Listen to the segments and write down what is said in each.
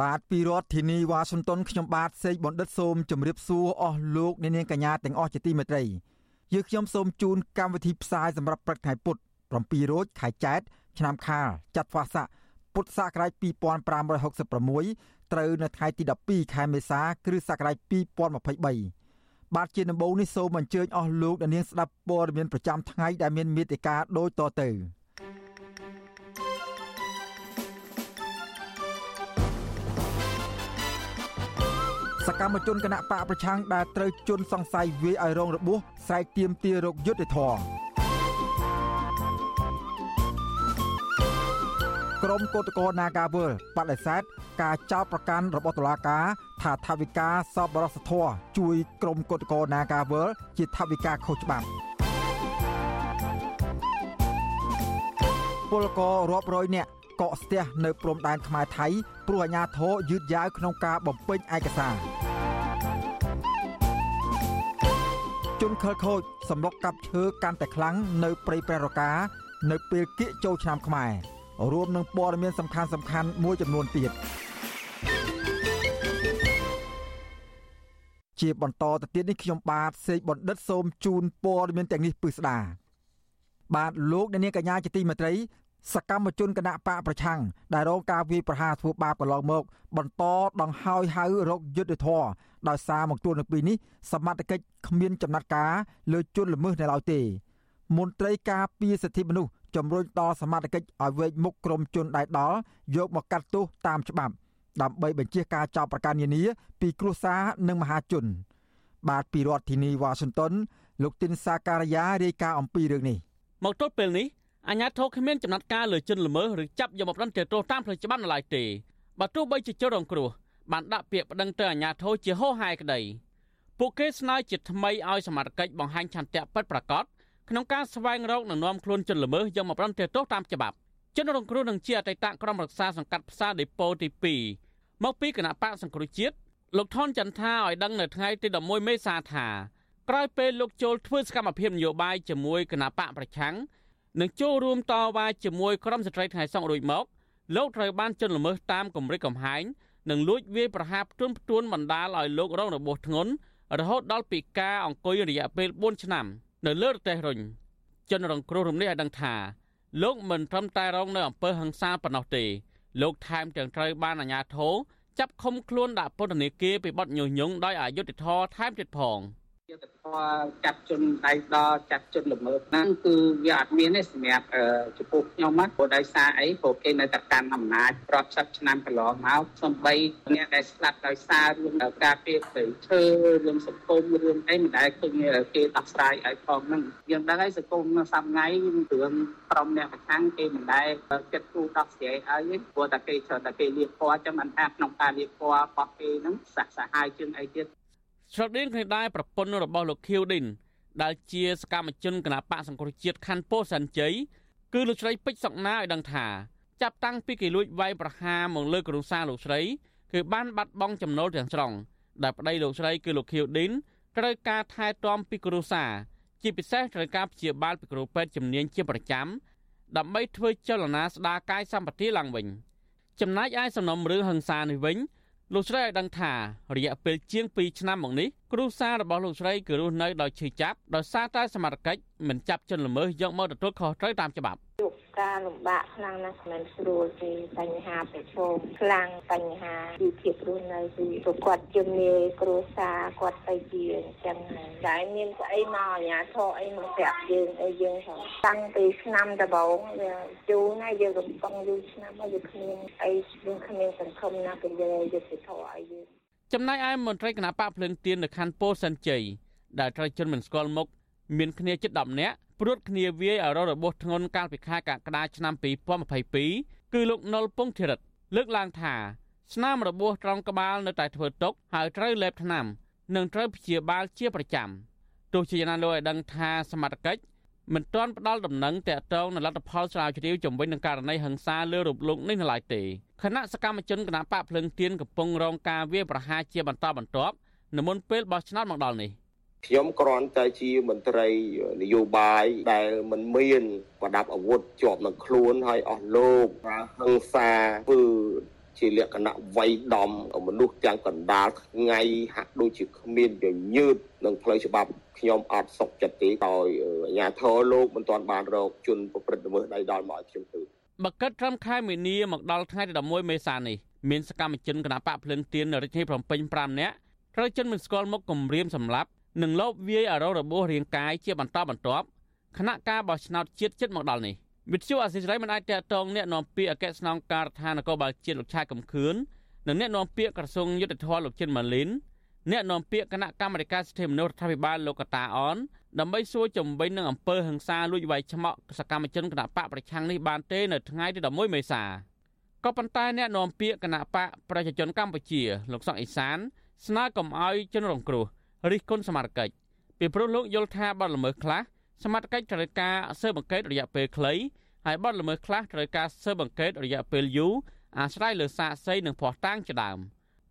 បាទពីរដ្ឋធានីវ៉ាស៊ីនតោនខ្ញុំបាទសេកបណ្ឌិតសូមជម្រាបសួរអស់លោកអ្នកនាងកញ្ញាទាំងអស់ជាទីមេត្រីយើខ្ញុំសូមជូនកម្មវិធីផ្សាយសម្រាប់ព្រឹកថ្ងៃពុធ7រោចខែចែកឆ្នាំខាលចត្វាស័កពុទ្ធសករាជ2566ត្រូវនៅថ្ងៃទី12ខែមេសាគ្រិស្តសករាជ2023បាទជាដំបូងនេះសូមអញ្ជើញអស់លោកអ្នកនាងស្ដាប់ព័ត៌មានប្រចាំថ្ងៃដែលមានមេត្តាដូចតទៅ សកម្មជនគណៈបកប្រឆាំងដែលត្រូវជន់សង្ស័យវាយឲ្យរងរបួសស្រែកទាមទាររកយុត្តិធម៌ក្រមកោតក្រ Nagawal បដិសេធការចោទប្រកាន់របស់តុលាការថាថាវិការសពបរសធរជួយក្រមកោតក្រ Nagawal ជាថាវិការខុសច្បាប់ពលកររាប់រយនាក់ កកស្ទះនៅព្រំដែនខ្មែរថៃព្រោះអាញាធរយឺតយ៉ាវក្នុងការបំពេញឯកសារជនខិលខូចសម្លុកកាប់ឈើកាន់តែខ្លាំងនៅព្រៃព្រះរកានៅពេលគៀកចូលឆ្នាំខ្មែររួមនឹងព័ត៌មានសំខាន់សំខាន់មួយចំនួនទៀតជាបន្តទៅទៀតនេះខ្ញុំបាទសេកបណ្ឌិតសូមជូនព័ត៌មានទាំងនេះពិស្ដាបាទលោកអ្នកនាងកញ្ញាជាទីមេត្រី សកម្មជនគណៈបកប្រឆាំងដែលរងការវាយប្រហារធ្វើបាបកន្លងមក បន្តដង្ហើយហៅរកយុទ្ធធរដោយសារមកទួលនៅពេលនេះសមត្ថកិច្ចគ្មានចំណាត់ការលើជនល្មើសនៅឡើយទេមន្ត្រីការពារសិទ្ធិមនុស្សជំរុញដល់សមត្ថកិច្ចឲ្យវេកមុខក្រុមជនដែលដល់យកមកកាត់ទោសតាមច្បាប់ ដើម្បីបញ្ជាការចោទប្រកាន់នានាពីគ្រួសារនិងមហាជន បាទពីរដ្ឋធានីវ៉ាស៊ីនតោនលោកទីនសាការីយ៉ារាយការណ៍អំពីរឿងនេះមកទល់ពេលនេះ អាជ្ញាធរគ្មានចំណាត់ការលើជនល្មើសឬចាប់យកមកប្រន្ទាទោសតាមផ្លូវច្បាប់នៅឡើយទេបើទោះបីជាជនរងគ្រោះបានដាក់ពាក្យប្តឹងទៅអាជ្ញាធរជាហោហាយក្តីពួកគេស្នើជាថ្មីឲ្យសមត្ថកិច្ចបង្ហាញឆន្ទៈពិតប្រាកដក្នុងការស្វែងរកនិងនាំខ្លួនជនល្មើសយកមកប្រន្ទាទោសតាមច្បាប់ជនរងគ្រោះនឹងជាអតីតក្រុមរក្សាសង្កាត់ផ្សារដេប៉ូទី2មកពីគណៈបកសង្គ្រោះជាតិលោកថនចន្ទថាឲ្យដឹងនៅថ្ងៃទី11មេសាថាក្រោយពេលលោកចូលធ្វើសកម្មភាពនយោបាយជាមួយគណៈបកប្រឆាំង និងចូលរួមតវ៉ាជាមួយក្រុមស្ត្រីថ្ងៃសង្ឃរួចមកលោកត្រូវបានជន់ល្មើសតាមគម្រិតកំហែងនិងលួចវាយប្រហារផ្ទួនផ្ទួនបណ្ដាលឲ្យលោករងរបួសធ្ងន់រហូតដល់ពិការអង្គុយរយៈពេល4ឆ្នាំនៅលើរទេះរុញជនរងគ្រោះរំនេះឲ្យដឹងថាលោកមិនត្រឹមតែរងនៅអំពើហិង្សាប៉ុណ្ណោះទេលោកថែមទាំងត្រូវបានអាជ្ញាធរចាប់ឃុំខ្លួនដាក់ពន្ធនាគារពីបទញុះញង់ដោយអយុត្តិធម៌ថែមទៀតផង។ យុទ្ធធរចាត់ជនដៃដល់ចាត់ជនល្មើសហ្នឹងគឺវាអត់មានទេសម្រាប់ចំពោះខ្ញុំណាព្រោះដោយសារអីព្រោះគេនៅតែកាន់អំណាចរាប់សិបឆ្នាំកន្លងមកសំបីអ្នកដែលស្លាប់ដោយសាររឿងការពារព្រៃឈើរឿងសង្គមរឿងអីមិនដែលឃើញគេដោះស្រាយឲ្យផងហ្នឹងយើងដឹងហើយសង្គមសប្ងៃរឿងក្រុមអ្នកប្រឆាំងគេមិនដែលចិត្តគូដោះស្រាយឲ្យព្រោះតែគេច្រើនតែគេលៀបពណ៌ចឹងមិនថាក្នុងការលៀបពណ៌របស់គេហ្នឹងសះសាហាវជាងអីទៀត ស្រដៀងគ្នាដែរប្រពន្ធរបស់លោកខៀវឌិនដែលជាសកម្មជនគណបកសង្គ្រោះជាតិខណ្ឌពោធិ៍សែនជ័យគឺលោកស្រីពេជ្រសុកណាឲ្យដឹងថាចាប់តាំងពីគេលួចវាយប្រហារមកលើគ្រួសារលោកស្រីគឺបានបាត់បង់ចំណូលទាំងស្រុងដែលប្តីលោកស្រីគឺលោកខៀវឌិនត្រូវការថែទាំពីគ្រួសារជាពិសេសត្រូវការព្យាបាលពីគ្រូពេទ្យជំនាញជាប្រចាំដើម្បីធ្វើចលនាស្ដារកាយសម្បទាឡើងវិញចំណែកឯសំណុំរឿងហិង្សានេះវិញ លោកស្រីឲ្យដឹងថារយៈពេលជាង2ឆ្នាំមកនេះគ្រួសាររបស់លោកស្រីគឺរស់នៅដោយឈឺចាប់ដោយសារតែសមត្ថកិច្ចមិនចាប់ជនល្មើសយកមកទទួលខុសត្រូវតាមច្បាប់ជួប ការលំបាកខ្លាំងណាស់មិនស្រួលទេបញ្ហាប្រឈមខ្លាំងបញ្ហាជីវភាពរស់នៅគឺគាត់ជំនាញគ្រួសារគាត់ទៅជាអញ្ចឹងហើយតែមានស្អីមកអាញាធរអីមកប្រាប់យើងអីយើងហ្នឹងតាំងពីឆ្នាំដំបូងវាជូរណាយើងកំពុងយូរឆ្នាំហើយយើងគ្មានអីយើងគ្មានសង្ឃឹមណាពីយើងយុទ្ធធរអីយើងចំណែកឯមន្ត្រីគណៈបកភ្លើងទៀននៅខណ្ឌពោធិ៍សិនជ័យដែលត្រូវជន់មិនស្គាល់មុខ មានគ្នាជិត10នាក់ព្រួតគ្នាវាយឲ្យរងរបួសធ្ងន់កាលពីខែកក្កដាឆ្នាំ2022គឺលោកនុលពងធិរិតលើកឡើងថាស្នាមរបួសត្រង់ក្បាលនៅតែធ្វើទុកហើយត្រូវលេបថ្នាំនឹងត្រូវព្យាបាលជាប្រចាំទោះជាយ៉ាងណាលោកឲ្យដឹងថាសមត្ថកិច្ចមិនទាន់ផ្ដល់ដំណឹងតាក់ទងនឹងលទ្ធផលស្រាវជ្រាវជំវិញនឹងករណីហិង្សាលើរូបលោកនេះនៅឡើយទេគណៈសកម្មជនគណៈបកភ្លឹងទៀនកំពុងរងការវាយប្រហារជាបន្តបន្ទាប់នៅមុនពេលបោះឆ្នោតមកដល់នេះ ខ្ញុំគ្រាន់តែជាមន្ត្រីនយោបាយដែលមិនមានប្រដាប់អាវុធជាប់នឹងខ្លួនហើយអស់លោកប្រើហិង្សាធ្វើជាលក្ខណៈវ័យដំមនុស្សទាំងកណ្ដាលថ្ងៃហាក់ដូចជាគ្មានញញើតនឹងផ្លូវច្បាប់ខ្ញុំអត់សុខចិត្តទេដោយអាជ្ញាធរលោកមិនទាន់បានរកជនប្រព្រឹត្តល្មើសដៃដល់មកឲ្យខ្ញុំទៅបកិតត្រឹមខែមីនាមកដល់ថ្ងៃទី11មេសានេះមានសកម្មជនគណបកភ្លឹងទៀននៅរាជធានីភ្នំពេញ5នាក់ត្រូវជនមិនស្គាល់មុខគំរាមសម្លាប់ និងលបវាយអារោរបួសរាងកាយជាបន្តបន្ទាប់គណៈការបោះឆ្នោតជាតិចិត្តមកដល់នេះវិទ្យុអសិរ័យមិនអាចតតងអ្នកនាំពាក្យអគ្គស្នងការដ្ឋាននគរបាលជាតិលោកឆាយកំខឿននិងអ្នកនាំពាក្យក្រសួងយុទ្ធភ័ពលោកចិនម៉ាលីនអ្នកនាំពាក្យគណៈកម្មាធិការសិទ្ធិមនុស្សរដ្ឋាភិបាលលោកកតាអនដើម្បីសួរជំវិញនឹងអំពើហិង្សាលួចវាយឆ្មក់សកម្មជនគណៈបកប្រឆាំងនេះបានទេនៅថ្ងៃទី11មេសាក៏ប៉ុន្តែអ្នកនាំពាក្យគណៈបកប្រជាជនកម្ពុជាលោកសុកអេសានស្នើកុំឲ្យជនរងគ្រោះ រិះគន់សមត្ថកិច្ចពីព្រោះលោកយល់ថាបាត់ល្មើសខ្លះសមត្ថកិច្ចត្រូវការស៊ើបអង្កេតរយៈពេលខ្លីហើយបាត់ល្មើសខ្លះត្រូវការស៊ើបអង្កេតរយៈពេលយូរអាស្រ័យលើសាកសីនិងភ័ស្តុតាងជាដើម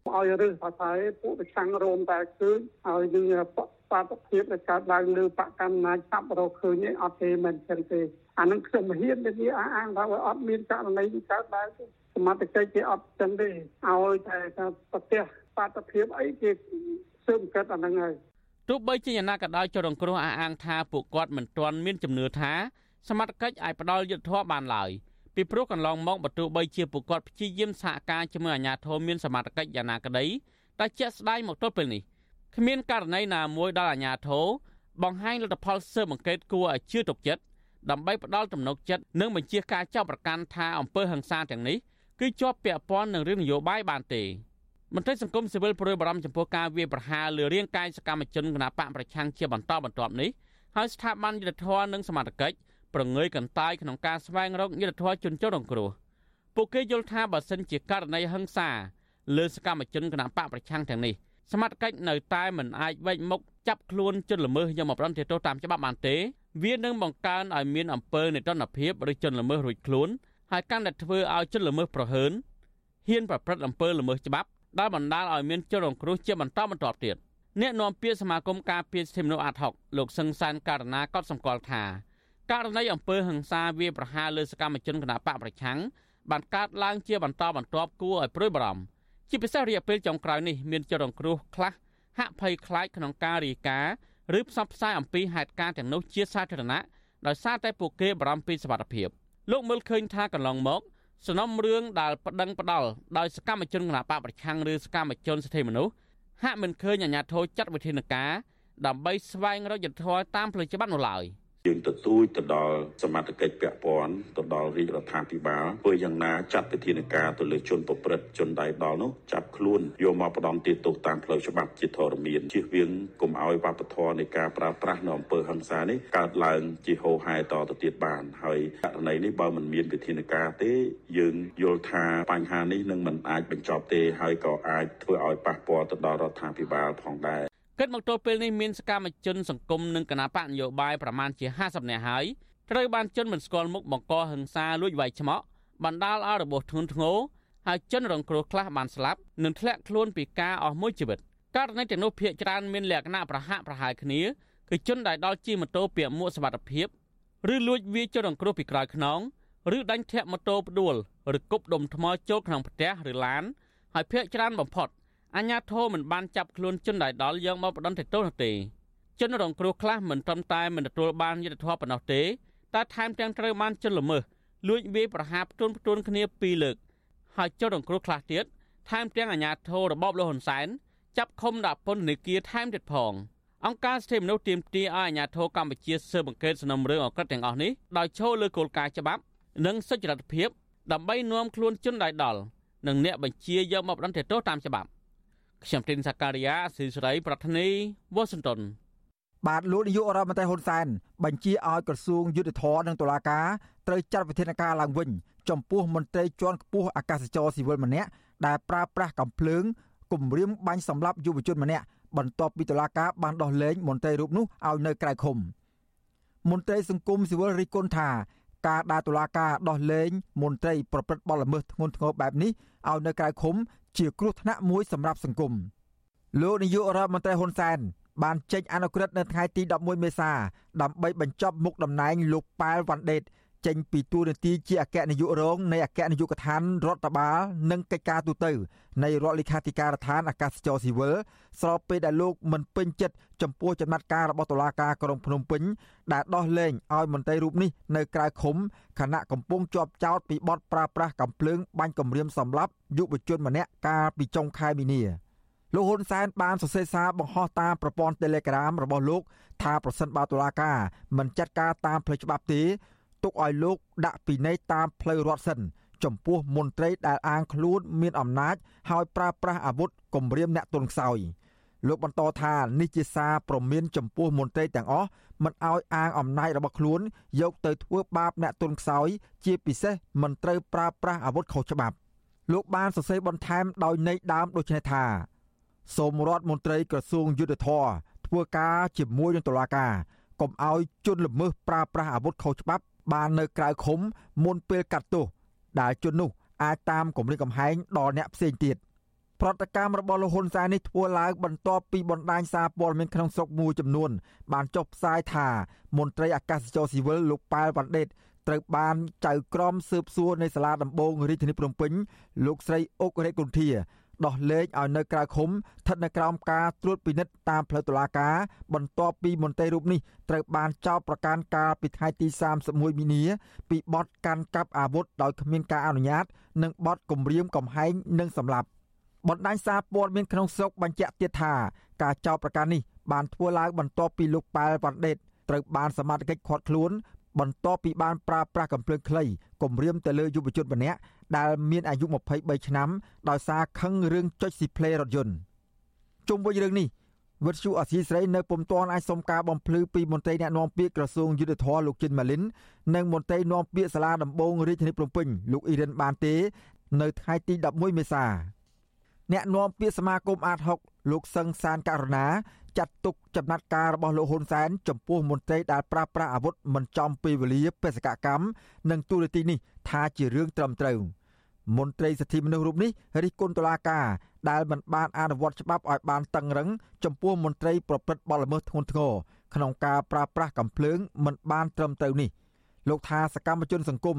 ឲ្យរឹសបតែពួកប្រឆាំងរោមតែឃើញឲ្យយើងបាតុភាពដែលកើតឡើងលើបកកម្មណាចាប់រកឃើញអត់ទេមិនចឹងទេអានឹងខ្ញុំហ៊ាននិយាយអះអាងថាអត់មានករណីកើតឡើងសមត្ថកិច្ចគេអត់ចឹងទេឲ្យតែប្រទេសបាតុភាពអីគេ ស៊ើបអង្កេតអានឹងហើយទោះបីជាយ៉ាងណាក៏ដោយចរងគ្រោះអះអាងថាពួកគាត់មិនទាន់មានជំនឿថាសមត្ថកិច្ចអាចផ្ដាល់យុទ្ធធម៌បានឡើយពីព្រោះកន្លងមកបើទោះបីជាពួកគាត់ព្យាយាមសហការជាមួយអាជ្ញាធរមានសមត្ថកិច្ចយ៉ាងណាក្តីតែជាក់ស្ដែងមកទល់ពេលនេះគ្មានករណីណាមួយដល់អាជ្ញាធរបង្ហាញលទ្ធផលស៊ើបអង្កេតគួរឲ្យជឿទុកចិត្តដើម្បីផ្ដាល់ទំនុកចិត្តនិងបញ្ជាការចាប់ប្រកាន់ថាអំពើហិង្សាទាំងនេះគឺជាប់ពាក់ព័ន្ធនឹងរឿងនយោបាយបានទេ មន្ត្រីសង្គមស៊ីវិលប្រួយបារម្ភចំពោះការវាយប្រហារលើរាងកាយសកម្មជនគណបកប្រឆាំងជាបន្តបន្ទាប់នេះហើយស្ថាប័នយុទ្ធភ័ពនិងសមត្ថកិច្ចប្រងើយកន្តើយក្នុងការស្វែងរកយុទ្ធធម៌ជនចូលរងគ្រោះពួកគេយល់ថាបើសិនជាករណីហិង្សាលើសកម្មជនគណបកប្រឆាំងទាំងនេះសមត្ថកិច្ចនៅតែមិនអាចវេចមុខចាប់ខ្លួនជនល្មើសយកមកប្រន្ទាទោសតាមច្បាប់បានទេ វានឹងបង្កើនឲ្យមានអំពើនេតនភាពឬជនល្មើសរួចខ្លួនហើយកាន់តែធ្វើឲ្យជនល្មើសប្រហើនហ៊ានប្រព្រឹត្តអំពើល្មើសច្បាប់ ដែលបណ្ដាលឲ្យមានជនរងគ្រោះជាបន្តបន្ទាប់ទៀតអ្នកនាំពាក្យសមាគមការពារសិទ្ធិមនុស្សអាត់ហុកលោកសឹងសានករណាក៏សម្គាល់ថាករណីអំពើហិង្សាវាប្រហារលើសកម្មជនគណបកប្រឆាំងបានកើតឡើងជាបន្តបន្ទាប់គួរឲ្យព្រួយបារម្ភជាពិសេសរយៈពេលចុងក្រោយនេះមានជនរងគ្រោះខ្លះហាក់ភ័យខ្លាចក្នុងការរាយការណ៍ឬផ្សព្វផ្សាយអំពីហេតុការណ៍ទាំងនោះជាសាធារណៈដោយសារតែពួកគេបារម្ភពីសុវត្ថិភាពលោកមើលឃើញថាកន្លងមក សំណុំរឿងដែលប្តឹងផ្ដាល់ដោយសកម្មជនគណបកប្រឆាំងឬសកម្មជនសិទ្ធិមនុស្សហាក់មិនឃើញអាជ្ញាធរចាត់វិធានការដើម្បីស្វែងរកយុត្តិធម៌តាមផ្លូវច្បាប់នោះឡើយ។ យើងទទូចទៅដល់សមត្ថកិច្ចពាក់ព័ន្ធទៅដល់រាជរដ្ឋាភិបាលធ្វើយ៉ាងណាចាត់វិធានការទៅលើជនប្រព្រឹត្តជនដៃដល់នោះចាប់ខ្លួនយកមកផ្ដន់ទោសតាមផ្លូវច្បាប់ជាធរមានជៀសវាងកុំឲ្យវប្បធម៌នៃការប្រើប្រាស់នៅអំពើហិង្សានេះកើតឡើងជាហូរហែតទៅទៀតបានហើយករណីនេះបើមិនមានវិធានការទេ យើងយល់ថាបញ្ហានេះនឹងមិនអាចបញ្ចប់ទេហើយក៏អាចធ្វើឲ្យប៉ះពាល់ទៅដល់រដ្ឋាភិបាលផងដែរ គិតមកទល់ពេលនេះមានសកម្មជនសង្គមនិងគណបកនយោបាយប្រមាណជា50នាក់ហើយត្រូវបានជនមិនស្គាល់មុខបង្កហិង្សាលួចវាយឆ្មក់បណ្ដាលឲ្យរបួសធ្ងន់ធ្ងរហើយជនរងគ្រោះខ្លះបានស្លាប់និងធ្លាក់ខ្លួនពីការអស់មួយជីវិតករណីទាំងនោះភាគច្រើនមានលក្ខណៈប្រហាក់ប្រហែលគ្នាគឺជនដែលដល់ជិះម៉ូតូពាក់មួកសុវត្ថិភាពឬលួចវាយជនរងគ្រោះពីក្រោយខ្នងឬដាញ់ធាក់ម៉ូតូផ្ដួលឬគប់ដុំថ្មចូលក្នុងផ្ទះឬឡានហើយភាគច្រើនបំផុត អាញាធរមិនបានចាប់ខ្លួនជនដែលដល់យកមកបដិសេធទោសនោះទេជនរងគ្រោះខ្លះមិនត្រឹមតែមិនទទួលបានយុត្តិធម៌ប៉ុណ្ណោះទេតែថែមទាំងត្រូវបានជនល្មើសលួចវាយប្រហារផ្ទួនផ្ទួនគ្នាពីរលើកហើយជនរងគ្រោះខ្លះទៀតថែមទាំងអាញាធររបបលោកហ៊ុនសែនចាប់ឃុំដាក់ពន្ធនាគារថែមទៀតផងអង្គការសិទ្ធិមនុស្សទាមទារឲ្យអាញាធរកម្ពុជាស៊ើបអង្កេតសំណុំរឿងអក្រិតទាំងអស់នេះដោយឈលលើគោលការណ៍ច្បាប់និងសុចរិតភាពដើម្បីនាំខ្លួនជនដែលដល់និងអ្នកបញ្ជាយកមកបណ្ដឹងទោសតាមច្បាប់ ខ្ញុំទីនសាការីយ៉ាស៊ីសេរីប្រធានីវ៉ាស៊ីនតោនបាទលោកនាយករដ្ឋមន្ត្រីហ៊ុនសែនបញ្ជាឲ្យក្រសួងយុទ្ធភ័ពនិងតុលាការត្រូវចាត់វិធានការឡើងវិញ ចំពោះមន្ត្រីជាន់ខ្ពស់អាកាសចរស៊ីវិលម្នាក់ដែលប្រើប្រាស់កំភ្លើងគំរាមបាញ់សម្លាប់យុវជនម្នាក់បន្ទាប់ពីតុលាការបានដោះលែងមន្ត្រីរូបនោះឲ្យនៅក្រៅឃុំមន្ត្រីសង្គមស៊ីវិលរិះគន់ថា ការដែលតុលាការដោះលែងមន្ត្រីប្រព្រឹត្តបទល្មើសធ្ងន់ធ្ងរបែបនេះឲ្យនៅក្រៅឃុំ ជាគ្រោះថ្នាក់មួយសម្រាប់សង្គមលោកនាយករដ្ឋមន្ត្រីហ៊ុនសែនបានចេញអនុក្រឹត្យនៅថ្ងៃទី11មេសាដើម្បីបញ្ចប់មុខតំណែងលោកប៉ែលវ៉ាន់ដេត ចេញពីតួនាទីជាអគ្គនាយករងនៃអគ្គនាយកដ្ឋានរដ្ឋបាលនិងកិច្ចការទូតនៃរដ្ឋលេខាធិការដ្ឋានអាកាសចរស៊ីវិលស្របពេលដែលលោកមិនពេញចិត្តចំពោះចំណាត់ការរបស់តុលាការក្រុងភ្នំពេញដែលដោះលែងឲ្យមន្ត្រីរូបនេះនៅក្រៅឃុំខណៈកំពុងជាប់ចោតពីបទប្រើប្រាស់កំភ្លើងបាញ់គំរាមសម្លាប់យុវជនម្នាក់កាលពីចុងខែមីនាលោកហ៊ុនសែនបានសរសេរសារបង្ហោះតាមប្រព័ន្ធ Telegram របស់លោកថាប្រសិនបើតុលាការមិនចាត់ការតាមផ្លូវច្បាប់ទេ ទុកឲ្យលោកដាក់ពិន័យតាមផ្លូវរដ្ឋសិនចំពោះមន្ត្រីដែលអាងខ្លួនមានអំណាចហើយប្រើប្រាស់អាវុធគំរាមអ្នកទន់ខ្សោយលោកបន្តថានេះជាសារប្រមានចំពោះមន្ត្រីទាំងអស់មិនឲ្យអាងអំណាចរបស់ខ្លួនយកទៅធ្វើបាបអ្នកទន់ខ្សោយជាពិសេសមិនត្រូវប្រើប្រាស់អាវុធខុសច្បាប់លោកបានសរសេរបន្ថែមដោយន័យដើមដូចនេះថាសូមរដ្ឋមន្ត្រីក្រសួងយុទ្ធភ័ពធ្វើការជាមួយនឹងតុលាការកុំឲ្យជនល្មើសប្រើប្រាស់អាវុធខុសច្បាប់ បាននៅក្រៅឃុំមុនពេលកាត់ទោសដែលជននោះអាចតាមគម្រិតកំហែងដល់អ្នកផ្សេងទៀតប្រតិកម្មរបស់លោកហ៊ុនសែននេះធ្វើឡើងបន្ទាប់ពីបណ្ដាញសារព័ត៌មានក្នុងស្រុកមួយចំនួន បានចុះផ្សាយថាមន្ត្រីអាកាសចរស៊ីវិលលោកប៉ែលវ៉ាន់ដេតត្រូវបានចៅក្រមស៊ើបសួរនៃសាលាដំបងរាជធានីភ្នំពេញលោកស្រីអុករេគុន្ធា ដោះលែងឲ្យនៅក្រៅឃុំស្ថិតនៅក្រោមការត្រួតពិនិត្យតាមផ្លូវតុលាការបន្ទាប់ពីមន្ត្រីរូបនេះត្រូវបានចោទប្រកាន់កាលពីថ្ងៃទី31មីនាពីបទកាន់កាប់អាវុធដោយគ្មានការអនុញ្ញាត និងបទគំរាមកំហែងនិងសម្លាប់បណ្ដាញសារព័ត៌មានក្នុងស្រុកបញ្ជាក់ទៀតថាការចោទប្រកាន់នេះបានធ្វើឡើងបន្ទាប់ពីលោកប៉ែលវ៉ាន់ដេតត្រូវបានសមត្ថកិច្ចឃាត់ខ្លួន បន្ទាប់ពីបានប្រើប្រាស់កំភ្លើងខ្លីគំរាមទៅលើយុវជនម្នាក់ដែលមានអាយុ23ឆ្នាំដោយសារខឹងរឿងចុចស៊ីផ្លេរថយន្តជុំវិញរឿងនេះវិទ្យុអសីស្រីនៅពុំទាន់អាចសុំការបំភ្លឺពីមន្ត្រីអ្នកណែនាំពាក្យក្រសួងយុទ្ធភ័ពលោកចិនម៉ាលីននិងមន្ត្រីណែនាំពាក្យសាលាដំបងរាជធានីភ្នំពេញលោកអ៊ីរិនបានទេ នៅថ្ងៃទី11មេសា អ្នកណែនាំពាក្យសមាគមអាត6លោកសឹងសានករណាចាត់ទុកចំណាត់ការរបស់លោកហ៊ុនសែនចំពោះមន្ត្រីដែលប្រើប្រាស់អាវុធមិនចំពេលវេលាបេសកកម្មនិងទូរទស្សន៍នេះថាជារឿងត្រឹមត្រូវមន្ត្រីសិទ្ធិមនុស្សរូបនេះរិះគន់តុលាការដែលមិនបានអនុវត្តច្បាប់ឲ្យបានតឹងរឹងចំពោះមន្ត្រីប្រព្រឹត្តបទល្មើសធ្ងន់ធ្ងរក្នុងការប្រើប្រាស់កំភ្លើងមិនបានត្រឹមត្រូវនេះលោកថាសកម្មជនសង្គម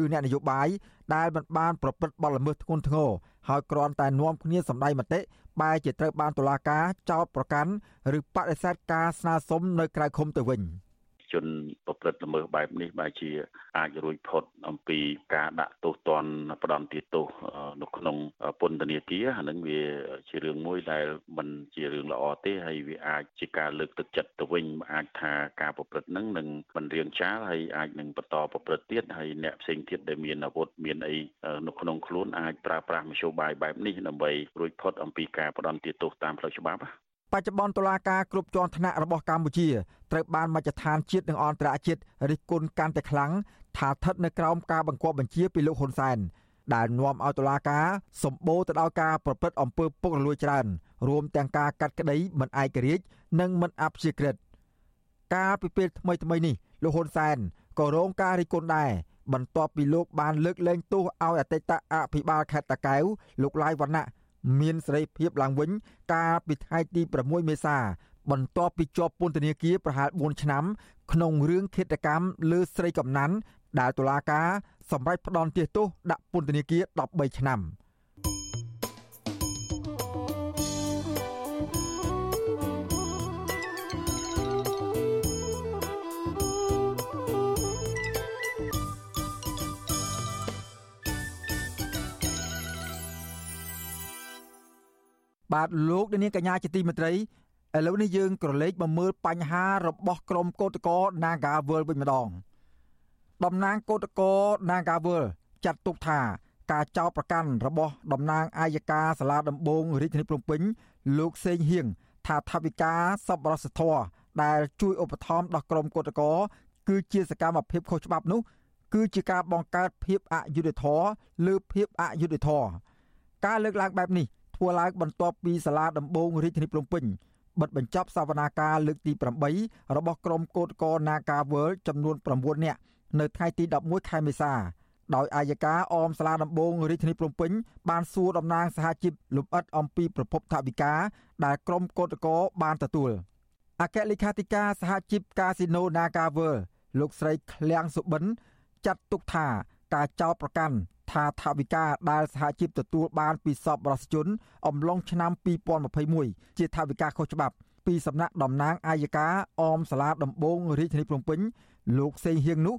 ឬអ្នកនយោបាយដែលមិនបានប្រព្រឹត្តបទល្មើសធ្ងន់ធ្ងរហើយគ្រាន់តែនាំគ្នាសម្ដែងមតិបែរជាត្រូវបានតុលាការចោទប្រកាន់ឬបដិសេធការស្នើសុំនៅក្រៅឃុំទៅវិញ។ ជនប្រព្រឹត្តល្មើសបែបនេះបែរជាអាចរួចផុតអំពីការដាក់ទោសទណ្ឌផ្ដន្ទាទោសនៅក្នុងពន្ធនាគារអានឹងវាជារឿងមួយដែលមិនជារឿងល្អទេហើយវាអាចជាការលើកទឹកចិត្តទៅវិញអាចថាការប្រព្រឹត្តនឹងនឹងមិនរៀងចាលហើយអាចនឹងបន្តប្រព្រឹត្តទៀតហើយអ្នកផ្សេងទៀតដែលមានអាវុធមានអីនៅក្នុងខ្លួនអាចប្រើប្រាស់មធ្យោបាយបែបនេះដើម្បីរួចផុតអំពីការផ្ដន្ទាទោសតាមផ្លូវច្បាប់ បច្ចុប្បន្នតុលាការគ្រប់ជាន់ថ្នាក់របស់កម្ពុជាត្រូវបានមជ្ឈដ្ឋានជាតិនិងអន្តរជាតិរិះគន់កាន់តែខ្លាំងថាស្ថិតនៅក្រោមការបង្គាប់បញ្ជាពីលោកហ៊ុនសែនដែលនាំឲ្យតុលាការសម្បូរទៅដោយការប្រព្រឹត្តអំពើពុករលួយច្រើនរួមទាំងការកាត់ក្តីមិនឯករាជ្យនិងមិនអព្យាក្រឹតកាលពីពេលថ្មីថ្មីនេះលោកហ៊ុនសែនក៏រងការរិះគន់ដែរបន្ទាប់ពីលោកបានលើកលែងទោសឲ្យអតីតអភិបាលខេត្តតាកែវលោកឡាយវណ្ណៈ មានសេរីភាពឡើងវិញកាលពីថ្ងៃទី6មេសាបន្ទាប់ពីជាប់ពន្ធនាគារប្រហែល4ឆ្នាំ ក្នុងរឿងឃាតកម្មលើស្រីកំណាន់ដែលតុលាការសម្រេចផ្ដន្ទាទោសដាក់ពន្ធនាគារ13ឆ្នាំ។ បាទលោកនាងកញ្ញាជាទីមេត្រីឥឡូវនេះយើងក្រឡេកមកមើលបញ្ហារបស់ក្រមកោតកោ Nagawal វិញម្ដងតំណាងកោតកោ Nagawal ចាត់ទុកថាការចោទប្រកាន់របស់តំណាងអាយកាសាលាដំបងរាជធានីភ្នំពេញលោកសេងហៀងថាថាវិការសប្បុរសធម៌ដែលជួយឧបត្ថម្ភដល់ក្រមកោតកោគឺជាសកម្មភាពខុសច្បាប់នោះ គឺជាការបង្កើតភាពអយុត្តិធម៌លើភាពអយុត្តិធម៌ការលើកឡើងបែបនេះ ធ្វើឡើងបន្ទាប់ពីសាលាដំបងរាជធានីភ្នំពេញបិទបញ្ចប់សវនាការលើកទី8របស់ក្រុមកោតក្រ Naga World ចំនួន9នាក់នៅថ្ងៃទី11ខែមេសាដោយអាយកាអមសាលាដំបងរាជធានីភ្នំពេញបានសួរតំណាងសហជីពលំអិតអំពីប្រភពថវិកាដែលក្រុមកោតក្របានទទួលអគ្គលេខាធិការសហជីពកាស៊ីណូ Naga World លោកស្រីឃ្លាំងសុបិនចាត់ទុកថាការចោទប្រកាន់ ថាថវិកាដែលសហជីពទទួលបានពីសពរសជនអំឡុងឆ្នាំ2021ជាថវិកាខុសច្បាប់ពីសំណាក់តំណាងអាយកាអមសាលាដំបងរាជធានីភ្នំពេញលោកសេងហៀងនោះ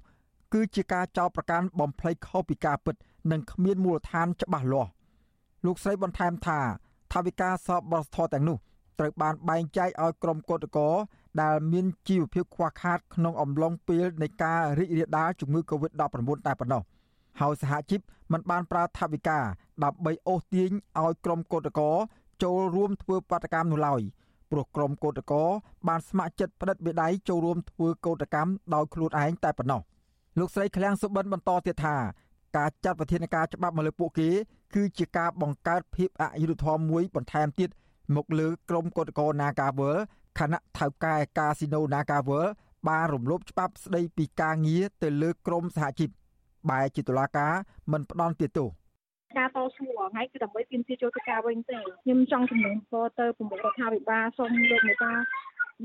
គឺជាការចោទប្រកាន់បំភ្លៃខុសពីការពិត និងគ្មានមូលដ្ឋានច្បាស់លាស់លោកស្រីបន្ថែមថាថវិកាសពបរិស្ធរទាំងនោះត្រូវបានបែងចែកឲ្យក្រុមកោតក្រដែលមានជីវភាពខ្វះខាតក្នុងអំឡុងពេលនៃការរីករាលដាលជំងឺ Covid-19 តែប៉ុណ្ណោះ ហើយសហជីពមិនបានប្រើថវិកាដើម្បីអូសទាញឲ្យក្រុមកោតក្រចូលរួមធ្វើបាតកម្មនោះឡើយព្រោះក្រុមកោតក្របានស្ម័គ្រចិត្តផ្តិតបេដៃចូលរួមធ្វើកោតកម្មដោយខ្លួនឯងតែប៉ុណ្ណោះលោកស្រីឃ្លាំងសុបិនបន្តទៀតថាការចាត់វិធានការច្បាប់មកលើពួកគេ គឺជាការបង្កើតភាពអយុត្តិធម៌មួយបន្ថែមទៀតមកលើក្រុមកោតក្រ Nagawal ខណៈថៅកែកាស៊ីណូ Nagawal បានរំលោភច្បាប់ស្ដីពីការងារទៅលើក្រុមសហជីព បែរជាតុលាការមិនផ្ដន់ទោសការតស៊ូថ្ងៃគឺដើម្បីទាមទារចូលទៅការវិញទេខ្ញុំចង់ជំនុំពរទៅប្រមុខរដ្ឋាភិបាលសូមលោកមេតា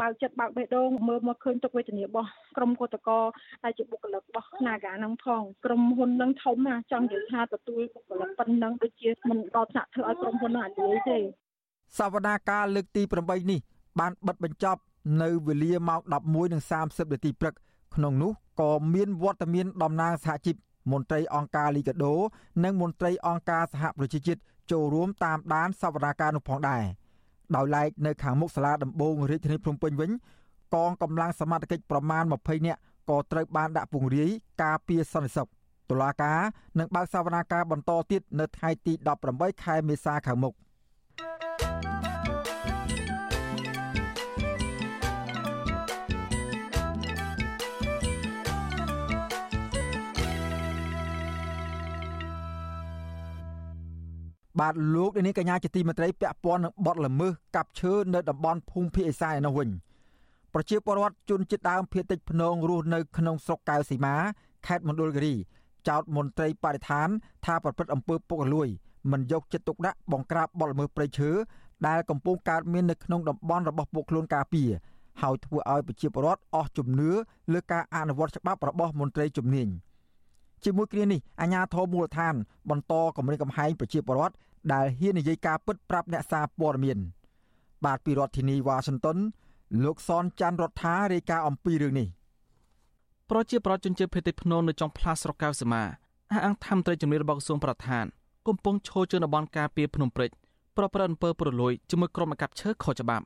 បើកចិត្តបើកបេះដូងមើលមកឃើញទុកវេទនារបស់ក្រុមកោតកោដែលជាបុគ្គលិករបស់ Naga នឹងផងក្រុមហ៊ុននឹងធំណាចង់និយាយថាទទួលបុគ្គលិកប៉ុណ្ណឹងដូចជាមិនដល់ថ្នាក់ធ្វើឲ្យក្រុមហ៊ុននឹងអាចលុយទេសវនាការលើកទី8នេះបានបិទបញ្ចប់នៅវេលាម៉ោង11:30នាទីព្រឹកក្នុងនោះក៏មានវត្តមានតំណាងសហជីព មន្ត្រីអង្គការលីកាដូ និងមន្ត្រីអង្គការសហប្រជាជាតិចូលរួមតាមដានសវនាការនោះផងដែរដោយឡែកនៅខាងមុខសាលាដំបងរាជធានីភ្នំពេញវិញកងកម្លាំងសមត្ថកិច្ចប្រមាណ20នាក់ក៏ត្រូវបានដាក់ពង្រាយការពារសន្តិសុខតុលាការនឹងបើកសវនាការបន្តទៀតនៅថ្ងៃទី18ខែមេសាខាងមុខ។ បាទលោកនាងកញ្ញាជាទីមេត្រីពាក់ព័ន្ធនឹងបទល្មើសកាប់ឈើនៅតំបន់ភូមិភាគឦសានឯនោះវិញប្រជាពលរដ្ឋជនជាតិដើមភាគតិចភ្នងរស់នៅក្នុងស្រុកកៅសីមាខេត្តមណ្ឌលគិរីចោទមន្ត្រីបរិស្ថាន ថាប្រព្រឹត្តអំពើពុករលួយមិនយកចិត្តទុកដាក់បង្ក្រាបបទល្មើសព្រៃឈើដែលកំពុងកើតមាននៅក្នុងតំបន់របស់ពួកខ្លួនការពារហើយធ្វើឲ្យប្រជាពលរដ្ឋអស់ជំនឿលើការអនុវត្តច្បាប់របស់មន្ត្រីជំនាញ ជាមួយគ្នានេះអាជ្ញាធរមូលដ្ឋាន បន្តគម្រាមកំហែងប្រជាពលរដ្ឋដែលហ៊ាននិយាយការពិតប្រាប់អ្នកសារព័ត៌មាន បាទពីរដ្ឋធានីវ៉ាស៊ីនតោនលោកសនច័ន្ទរដ្ឋារាយការណ៍អំពីរឿងនេះប្រជាប្រដ្ឋជនជាតិភេទភ្នំនៅចុងផ្លាស្រុកកៅសមាអះអាងថាមត្រីជំនាញរបស់ក្រសួងប្រធានកំពុងឈរជើងតំបន់ការពារភ្នំព្រេចប្រព្រឹត្តអំពើពុករលួយជាមួយក្រុមអាកប្បឈើខុសច្បាប់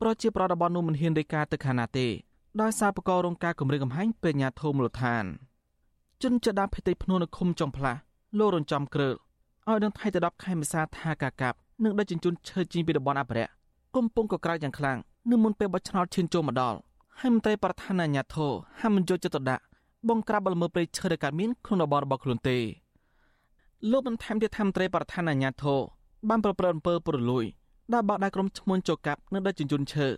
ប្រជាប្រដ្ឋតំបន់នោះមិនហ៊ានរាយការណ៍ទៅខាងណាទេដោយសារបកររងការគម្រាមកំហែងពីអាជ្ញាធរមូលដ្ឋាន ជនចដាភេទភ្នំនៅឃុំចុងផ្លាស់លោករងចំក្រើលឲ្យនឹងថ្ងៃទី10ខែមេសាថាការកាប់នឹងដឹកជញ្ជូនឈើជីងពីតំបន់អភិរក្សគុំពងក៏ក្រៅយ៉ាងខ្លាំងនៅមុនពេលបោះឆ្នោតឈានចូលមកដល់ហើយមន្ត្រីប្រធានអាជ្ញាធរហាមិនយកចិត្តទុកដាក់បងក្រាបបលមើព្រៃឈើដែលកើតមានក្នុងតំបន់របស់ខ្លួនទេលោកបន្ថែមទៀតថាមន្ត្រីប្រធានអាជ្ញាធរបានប្រព្រឹត្តអំពើពុករលួយដែលបោកដៃក្រុមឈ្មួញចូលកាប់និងដឹកជញ្ជូនឈើ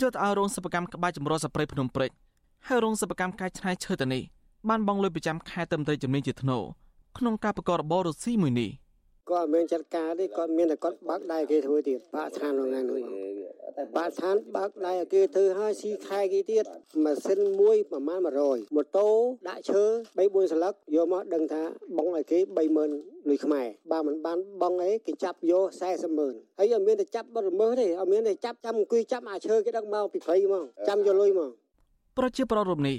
យកទៅឲ្យរោងសិប្បកម្មក្បាច់ចម្រុះសព្រៃភ្នំព្រេចហើយរោងសិប្បកម្មកែច្នៃឈើទៅនេះ បានបងលុយប្រចាំខែទៅមន្ត្រីជំនាញជាធ្នូក្នុងការប្រកបរបររស៊ីមួយនេះគាត់មិនចាត់ការទេគាត់មានតែគាត់បើកដៃគេធ្វើទៀតបាក់ឋានក្នុងហ្នឹងបាក់ឋានបើកដៃគេធ្វើឲ្យស៊ីខែគេទៀតម៉ាស៊ីនមួយប្រហែល100ម៉ូតូដាក់ឈើ3 4ស្លឹកយកមកដឹងថាបងឲ្យគេ30000លុយខ្មែរបើមិនបានបងអីគេចាប់យក40ម៉ឺនហើយអត់មានតែចាប់បរិមើសទេអត់មានតែចាប់ចាំអង្គុយចាប់អាឈើគេដឹកមកពីព្រៃហ្មងចាំយកលុយមកប្រជាប្រដ្ឋរូបនេះ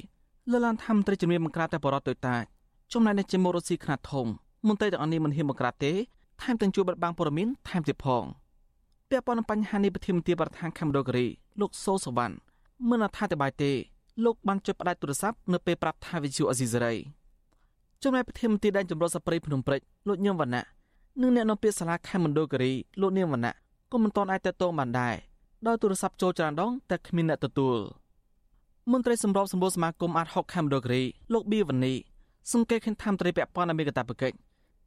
លលានថាមន្ត្រីជំនាញបង្ក្រាបតែបរដ្ឋទៅតាចំណែកអ្នកជាមករស៊ីខ្នាតធំមន្ត្រីទាំងអស់នេះមិនហ៊ានបង្ក្រាបទេថែមទាំងជួយបិទបាំងព័ត៌មានថែមទៀតផងពាក់ព័ន្ធនឹងបញ្ហានេះប្រធានមន្ត្រីប្រធានខេមរដូករីលោកសូសវណ្ណមិនអត្ថាធិប្បាយទេលោកបានចុចផ្ដាច់ទូរស័ព្ទនៅពេលប្រាប់ថាវិទ្យុអេស៊ីសេរីចំណែកប្រធានមន្ត្រីដែនចម្រុះសព្រៃភ្នំព្រេចលោកញឹមវណ្ណៈនិងអ្នកនាំពាក្យសាលាខេមរដូករីលោកនាងវណ្ណៈក៏មិនទាន់អាចតតងបានដែរដោយទូរស័ព្ទចូលច្រើនដងតែគ្មានអ្នកទទួល មន្ត្រីសម្របសម្រួលសមាគមអាត60ខេមរដូករីលោកប៊ីវ៉ានីសង្កេតឃើញថាមន្ត្រីពាក់ព័ន្ធអមេរិកតាបកិច្ច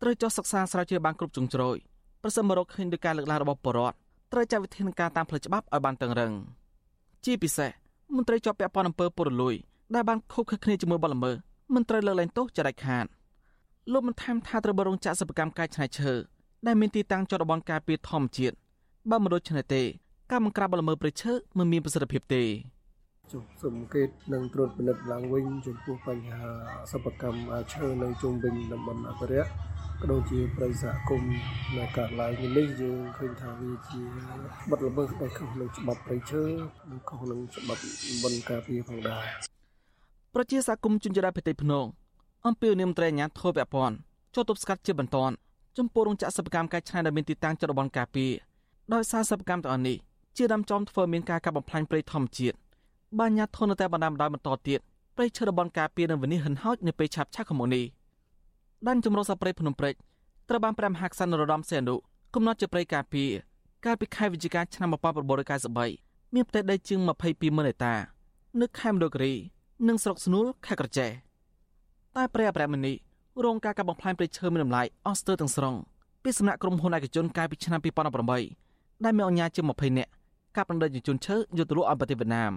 ត្រូវចុះសិក្សាស្រាវជ្រាវបានគ្រប់ជ្រុងជ្រោយប្រសិនមករកឃើញដោយការលើកឡើងរបស់បរដ្ឋត្រូវចាត់វិធានការតាមផ្លូវច្បាប់ឲ្យបានតឹងរឹងជាពិសេសមន្ត្រីជាប់ពាក់ព័ន្ធអំពើពុករលួយដែលបានខុបខិតគ្នាជាមួយបលល្មើសមិនត្រូវលើកលែងទោសចរិតខាតលោកបានថែមថាត្រូវបរងចាក់សិប្បកម្មកែច្នៃឈើដែលមានទីតាំងជាប់តំបន់ការពារធម្មជាតិបើមិនដូច្នេះទេការបង្ក្រាបបលល្មើសព្រៃឈើមិនមានប្រសិទ្ធភាពទេ ជុំសង្កេតនិងត្រួតពិនិត្យឡើងវិញចំពោះបញ្ហាសិប្បកម្មឈើនៅជុំវិញតំបន់អភិរក្សក៏ដូចជាប្រិយសហគមន៍នៅកើតឡើងនេះយើងឃើញថាវាជាបទល្មើសដែលខុសនឹងច្បាប់ព្រៃឈើនិងខុសនឹងច្បាប់តំបន់ការពារផងដែរប្រជាសហគមន៍ជនជាតិប្រទេសភ្នងអំពីនាមត្រីអាញាធរពពាន់ចូលទប់ស្កាត់ជាបន្តចំពោះរោងចក្រសិប្បកម្មកែច្នៃដែលមានទីតាំងចរបនការពារដោយសារសិប្បកម្មទាំងអស់នេះជាដើមចំធ្វើមានការកាប់បំផ្លាញព្រៃធម្មជាតិ បានញាត់ធននៅតែបណ្ដាបណ្ដោយបន្តទៀតព្រៃឈើរបនការពារនឹងវិនិច្ឆ័យហិនហោចនៅពេលឆាប់ឆាប់ខាងមុខនេះដានចម្រុះសព្រៃភ្នំព្រេចត្រូវបានព្រះមហាក្សត្រនរោត្តមសីហនុកំណត់ជាព្រៃការពារកាលពីខែវិច្ឆិកាឆ្នាំ1993មានផ្ទៃដីជាង22ម៉ឺនហិកតា នៅខេមរគិរីនិងស្រុកស្នួលខេត្តក្រចេះតែព្រះអប្រមនីរងការកាប់បំផ្លាញព្រៃឈើមានតម្លៃអស់ស្ទើរទាំងស្រុងពីសំណាក់ក្រុមហ៊ុនឯកជនកាលពីឆ្នាំ2018ដែលមានអញ្ញាជា20នាក់កាប់ដណ្ដើមជនឈើយកទៅលក់ឲ្យប្រទេសវៀតណាម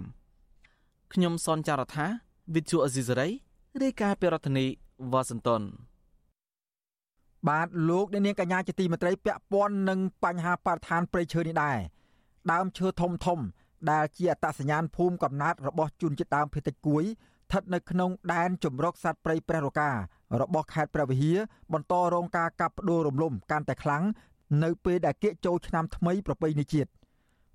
ខ្ញុំសនចាររថាវិទ្យុអេស៊ីសរ៉ៃរាយការណ៍ពីរដ្ឋធានីវ៉ាស៊ីនតោនបាទលោកអ្នកនាងកញ្ញាជាទីមេត្រីពាក់ព័ន្ធនឹងបញ្ហាបរិស្ថានព្រៃឈើនេះដែរដើមឈើធំធំ ដែលជាអត្តសញ្ញាណភូមិកំណើតរបស់ជនជាតិដើមភាគតិចគួយស្ថិតនៅក្នុងដែនជំរកសត្វព្រៃព្រះរការបស់ខេត្តព្រះវិហារបន្តរងការកាប់ផ្ដួលរំលំកាន់តែខ្លាំងនៅពេលដែលគៀកចូលឆ្នាំថ្មីប្រពៃណីជាតិ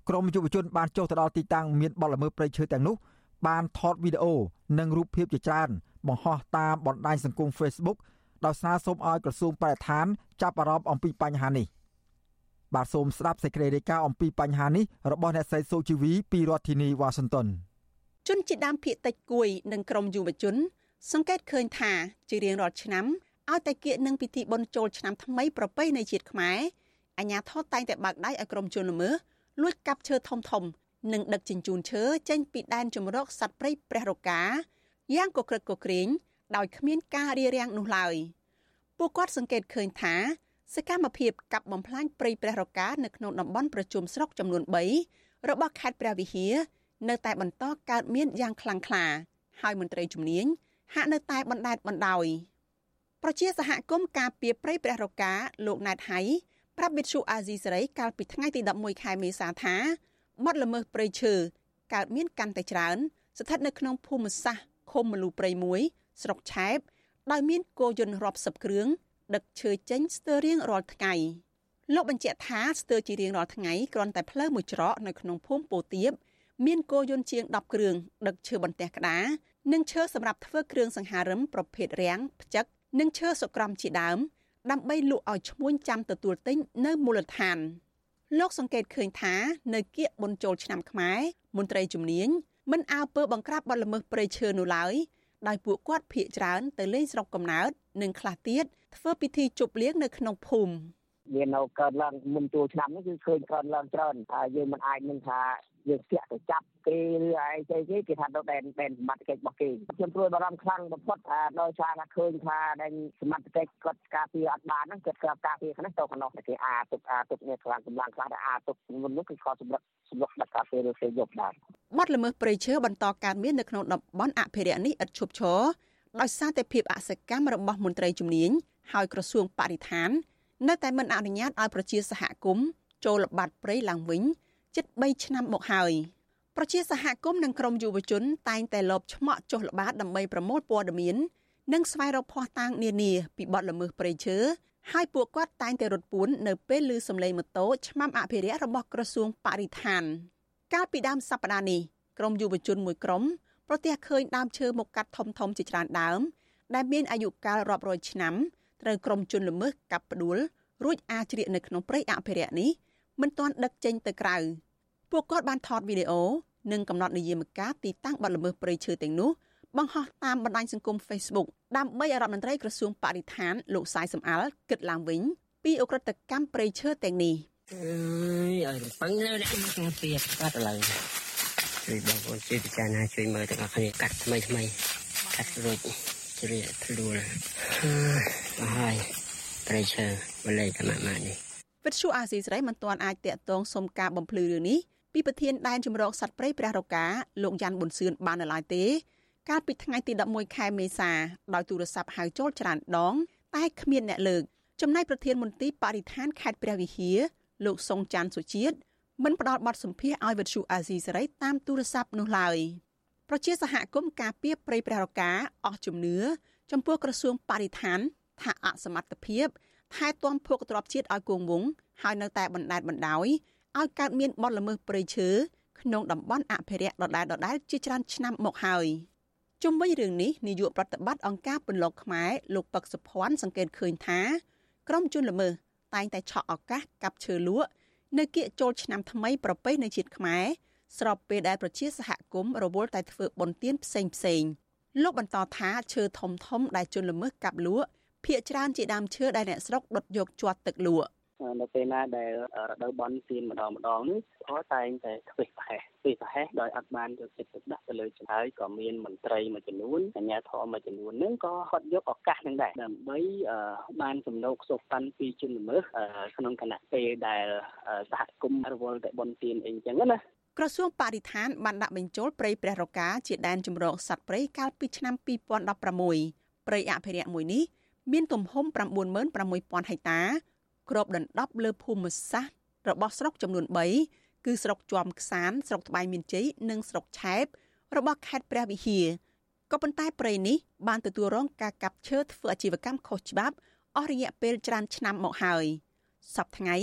ក្រមយុវជនបានចុះទៅដល់ទីតាំងមានបលល្មើសព្រៃឈើទាំងនោះ បានថតវីដេអូនិងរូបភាពជាច្រើនបង្ហោះតាមបណ្ដាញសង្គម Facebook ដោយសារសូមឲ្យក្រសួងបរិស្ថានចាប់អារម្មណ៍អំពីបញ្ហានេះបាទសូមស្ដាប់សេចក្តីរាយការណ៍អំពីបញ្ហានេះរបស់អ្នកស្រីសូជីវីពីរដ្ឋធានីវ៉ាស៊ីនតោនជនជាដើមភាគតិចគួយនិងក្រមយុវជន សង្កេតឃើញថាជារៀងរាល់ឆ្នាំឲ្យតែគៀកនឹងពិធីបុណ្យចូលឆ្នាំថ្មីប្រពៃណីជាតិខ្មែរអាញាធរតែងតែបើកដៃឲ្យក្រុមជនល្មើសលួចកាប់ឈើធំធំ និងដឹកជញ្ជូនឈើចេញពីដែនជំរកសត្វព្រៃព្រះរកាយ៉ាងកក្រឹកកក្រែងដោយគ្មានការរារាំងនោះឡើយពួកគាត់សង្កេតឃើញថាសកម្មភាពកាប់បំផ្លាញព្រៃព្រះរកានៅក្នុងតំបន់ប្រជុំស្រុកចំនួន3របស់ខេត្តព្រះវិហារនៅតែបន្តកើតមានយ៉ាងខ្លាំងក្លា ហើយមន្ត្រីជំនាញហាក់នៅតែបណ្តែតបណ្ដោយប្រជាសហគមន៍ការពារព្រៃព្រះរកាលោកណែតហៃប្រាប់វិទ្យុអាស៊ីសេរីកាលពីថ្ងៃទី11ខែមេសាថា បទល្មើសព្រៃឈើកើតមានកាន់តែច្រើន ស្ថិតនៅក្នុងភូមិសាស្ត្រឃុំមលូព្រៃមួយស្រុកឆែបដោយមានគោយន្តរាប់សិបគ្រឿងដឹកឈើចេញស្ទើររៀងរាល់ថ្ងៃលោកបញ្ជាក់ថាស្ទើរជារៀងរាល់ថ្ងៃគ្រាន់តែផ្លូវមួយច្រកនៅក្នុងភូមិពោធៀបមានគោយន្តជាង10គ្រឿងដឹកឈើបន្ទះក្តារនិងឈើសម្រាប់ធ្វើគ្រឿងសង្ហារឹមប្រភេទរាំងផ្ចឹកនិងឈើសុក្រំជាដើមដើម្បីលក់ឲ្យឈ្មួញចាំទទួលទិញនៅមូលដ្ឋាន លោកសង្កេតឃើញថានៅគៀកបុណ្យចូលឆ្នាំខ្មែរមន្ត្រីជំនាញមិនអើពើបង្ក្រាបបទល្មើសព្រៃឈើនោះឡើយដោយពួកគាត់ភ័យច្រើនទៅលេងស្រុកកំណើតនិងខ្លះទៀតធ្វើពិធីជប់លៀងនៅក្នុងភូមិវានៅកើតឡើងមុនចូលឆ្នាំនេះគឺឃើញកើតឡើងច្រើនហើយយើងមិនអាចនឹងថា យើងស្ទាក់ទៅចាប់គេឬអីចេះគេគេថាដល់ដែនដែនសមត្ថកិច្ចរបស់គេខ្ញុំព្រួយបារម្ភខ្លាំងបំផុតដោយសារថាឃើញថាដែនសមត្ថកិច្ចគាត់ការពារអត់បានហ្នឹងគាត់ការការពារហ្នឹងទៅកណ្ដោះតែគេអាទុកអាទុកនេះខ្លាំងកម្លាំងខ្លះដែលអាទុកមុននោះគឺខកសម្រិតសម្រិតដល់ការពារឬគេយកដែរបទល្មើសព្រៃឈើបន្តកើតមាននៅក្នុងតំបន់អភិរក្សនេះឥតឈប់ឈរដោយសារតែភាពអសកម្មរបស់មន្ត្រីជំនាញហើយក្រសួងបរិស្ថាន នៅតែមិនអនុញ្ញាតឲ្យប្រជាសហគមន៍ចូលល្បាតព្រៃឡើងវិញ ជិត3ឆ្នាំមកហើយប្រជាសហគមន៍និងក្រមយុវជន តែងតែលបឆ្មក់ចុះល្បាតដើម្បីប្រមូលព័ត៌មាននិងស្វែងរកភស្តុតាងនានាពីបទល្មើសព្រៃឈើហើយពួកគាត់តែងតែរត់ពួននៅពេលឮសំឡេងម៉ូតូឆ្មាំអភិរក្សរបស់ក្រសួងបរិស្ថាន កាលពីដើមសប្តាហ៍នេះក្រមយុវជនមួយក្រុមប្រទះឃើញដើមឈើមកកាត់ធំធំជាច្រើនដើម ដែលមានអាយុកាលរាប់រយឆ្នាំត្រូវក្រុមជនល្មើសកាប់ផ្ដួលរួចអាចជ្រៀកនៅក្នុងព្រៃអភិរក្សនេះ មិនទាន់ដឹកចេញទៅក្រៅពួកគាត់បានថតវីដេអូនិងកំណត់និយមការទីតាំងបាត់ល្មើសព្រៃឈើទាំងនោះបង្ហោះតាមបណ្ដាញសង្គម Facebook ដើម្បីឲ្យរដ្ឋមន្ត្រីក្រសួងបរិស្ថានលោកសាយសំអាល់គិតឡើងវិញពីអ ுக ្រិតកម្មព្រៃឈើទាំងនេះអើយឲ្យរំពឹងនៅអ្នកការពារកាត់ឡើងជួយបងប្អូនជួយពិចារណាជួយមើលទាំងអស់គ្នាកាត់ថ្មីថ្មីកាត់រួចជ្រាបធ្លួលអើយហើយព្រៃឈើបលេខតាមម៉ាក់នេះ វិទ្យុអាស៊ីសេរីមិនទាន់អាចតាក់ទងសុំការបំភ្លឺរឿងនេះពីប្រធានដែនជំរកសត្វព្រៃព្រះរកាលោកយ៉ាន់ប៊ុនសឿនបាននៅឡើយទេកាលពីថ្ងៃទី11ខែមេសាដោយទូរស័ព្ទហៅចូលច្រើនដង តែគ្មានអ្នកលើកចំណែកប្រធានមន្ទីរបរិស្ថានខេត្តព្រះវិហារលោកសុងច័ន្ទសុជាតិមិនផ្ដល់បទសម្ភាសឲ្យវិទ្យុអាស៊ីសេរីតាមទូរស័ព្ទនោះឡើយប្រជាសហគមន៍ការពារព្រៃព្រះរកាអស់ជំនឿចំពោះក្រសួងបរិស្ថានថាអសមត្ថភាព ថែទាំភោគទ្រព្យជាតិឲ្យគង់វង្សហើយនៅតែបណ្ដេតបណ្ដោយឲ្យកើតមានបទល្មើសព្រៃឈើក្នុងតំបន់អភិរក្សដដែលដដែលជាច្រើនឆ្នាំមកហើយជុំវិញរឿងនេះនាយកប្រតិបត្តិអង្គការពន្លកខ្មែរលោកពឹកសុភ័ណ្ឌសង្កេតឃើញថាក្រមជនល្មើសតែងតែឆក់ឱកាសកាប់ឈើលក់នៅគៀកចូលឆ្នាំថ្មីប្រពៃណីជាតិខ្មែរស្របពេលដែលប្រជាសហគមន៍រវល់តែធ្វើបុណ្យទានផ្សេងផ្សេងលោកបន្តថាឈើធំធំដែលជនល្មើសកាប់លក់ ភ ieck ច្រើនជាដើមឈើដែលអ្នកស្រុកដុតយកជាប់ទឹកលក់នៅពេលណាដែលរដូវបន់ទៀនម្ដងម្ដងនេះគាត់តែងតែខ្វេះប្រហែសខ្វេះប្រហែសដោយអត់បានយកចិត្តទុកដាក់ទៅលើចំហើយក៏មានមន្ត្រីមួយចំនួនអាជ្ញាធរមួយចំនួនហ្នឹងក៏គាត់យកឱកាសហ្នឹងដែរដើម្បីបានសំណោកសុខតាន់ពីជនល្មើសក្នុងគណៈពេលដែលសហគមន៍រវល់តែបន់ទៀនអីចឹងណាក្រសួងបរិស្ថានបានដាក់បញ្ចូលព្រៃព្រះរកាជាដែនជម្រកសត្វព្រៃកាលពីឆ្នាំ2016ព្រៃអភិរក្សមួយនេះ មានទំហំ96000ហិកតាគ្របដណ្ដប់លើភូមិសាស្ត្ររបស់ស្រុកចំនួន3គឺស្រុកជាំខ្សានស្រុកត្បែងមានជ័យនិងស្រុកឆែបរបស់ខេត្តព្រះវិហារក៏ប៉ុន្តែព្រៃនេះបានទទួលរងការកាប់ឈើធ្វើអាជីវកម្មខុសច្បាប់អស់រយៈពេលច្រើនឆ្នាំមកហើយសប្តាហ៍ថ្ងៃ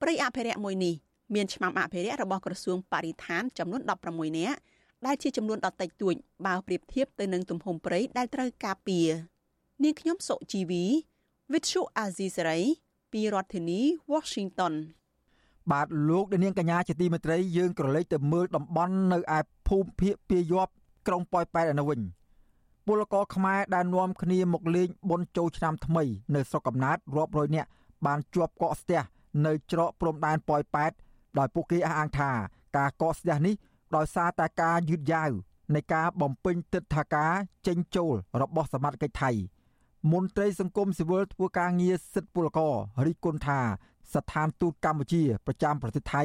ព្រៃអភិរក្សមួយនេះមានឆ្មាំអភិរក្សរបស់ក្រសួងបរិស្ថានចំនួន16នាក់ដែលជាចំនួនដ៏តិចតួចបើប្រៀបធៀបទៅនឹងទំហំព្រៃដែលត្រូវការពារ នាងខ្ញុំសុជីវី Vithu Azisari ពីរដ្ឋធានី Washington បាទលោកនាងកញ្ញាជាទីមេត្រីយើងក្រឡេកទៅមើលតំបន់នៅឯភូមិភាគពាយ័ព្យក្រុងប៉ោយប៉ែតឯនោះវិញពលករខ្មែរដែលនាំគ្នាមកលេងបុណ្យចូលឆ្នាំថ្មី នៅស្រុកកំណើតរាប់រយនាក់បានជាប់កកស្ទះនៅច្រកព្រំដែនប៉ោយប៉ែតដោយពួកគេអះអាងថាការកកស្ទះនេះដោយសារតែការយឺតយ៉ាវនៃការបំពេញទឹកថាការចេញចូលរបស់សមាជិកថៃ មន្ត្រីសង្គមស៊ីវិលធ្វើការងារសិទ្ធិពលកររិះគន់ថាស្ថានទូតកម្ពុជាប្រចាំប្រទេសថៃ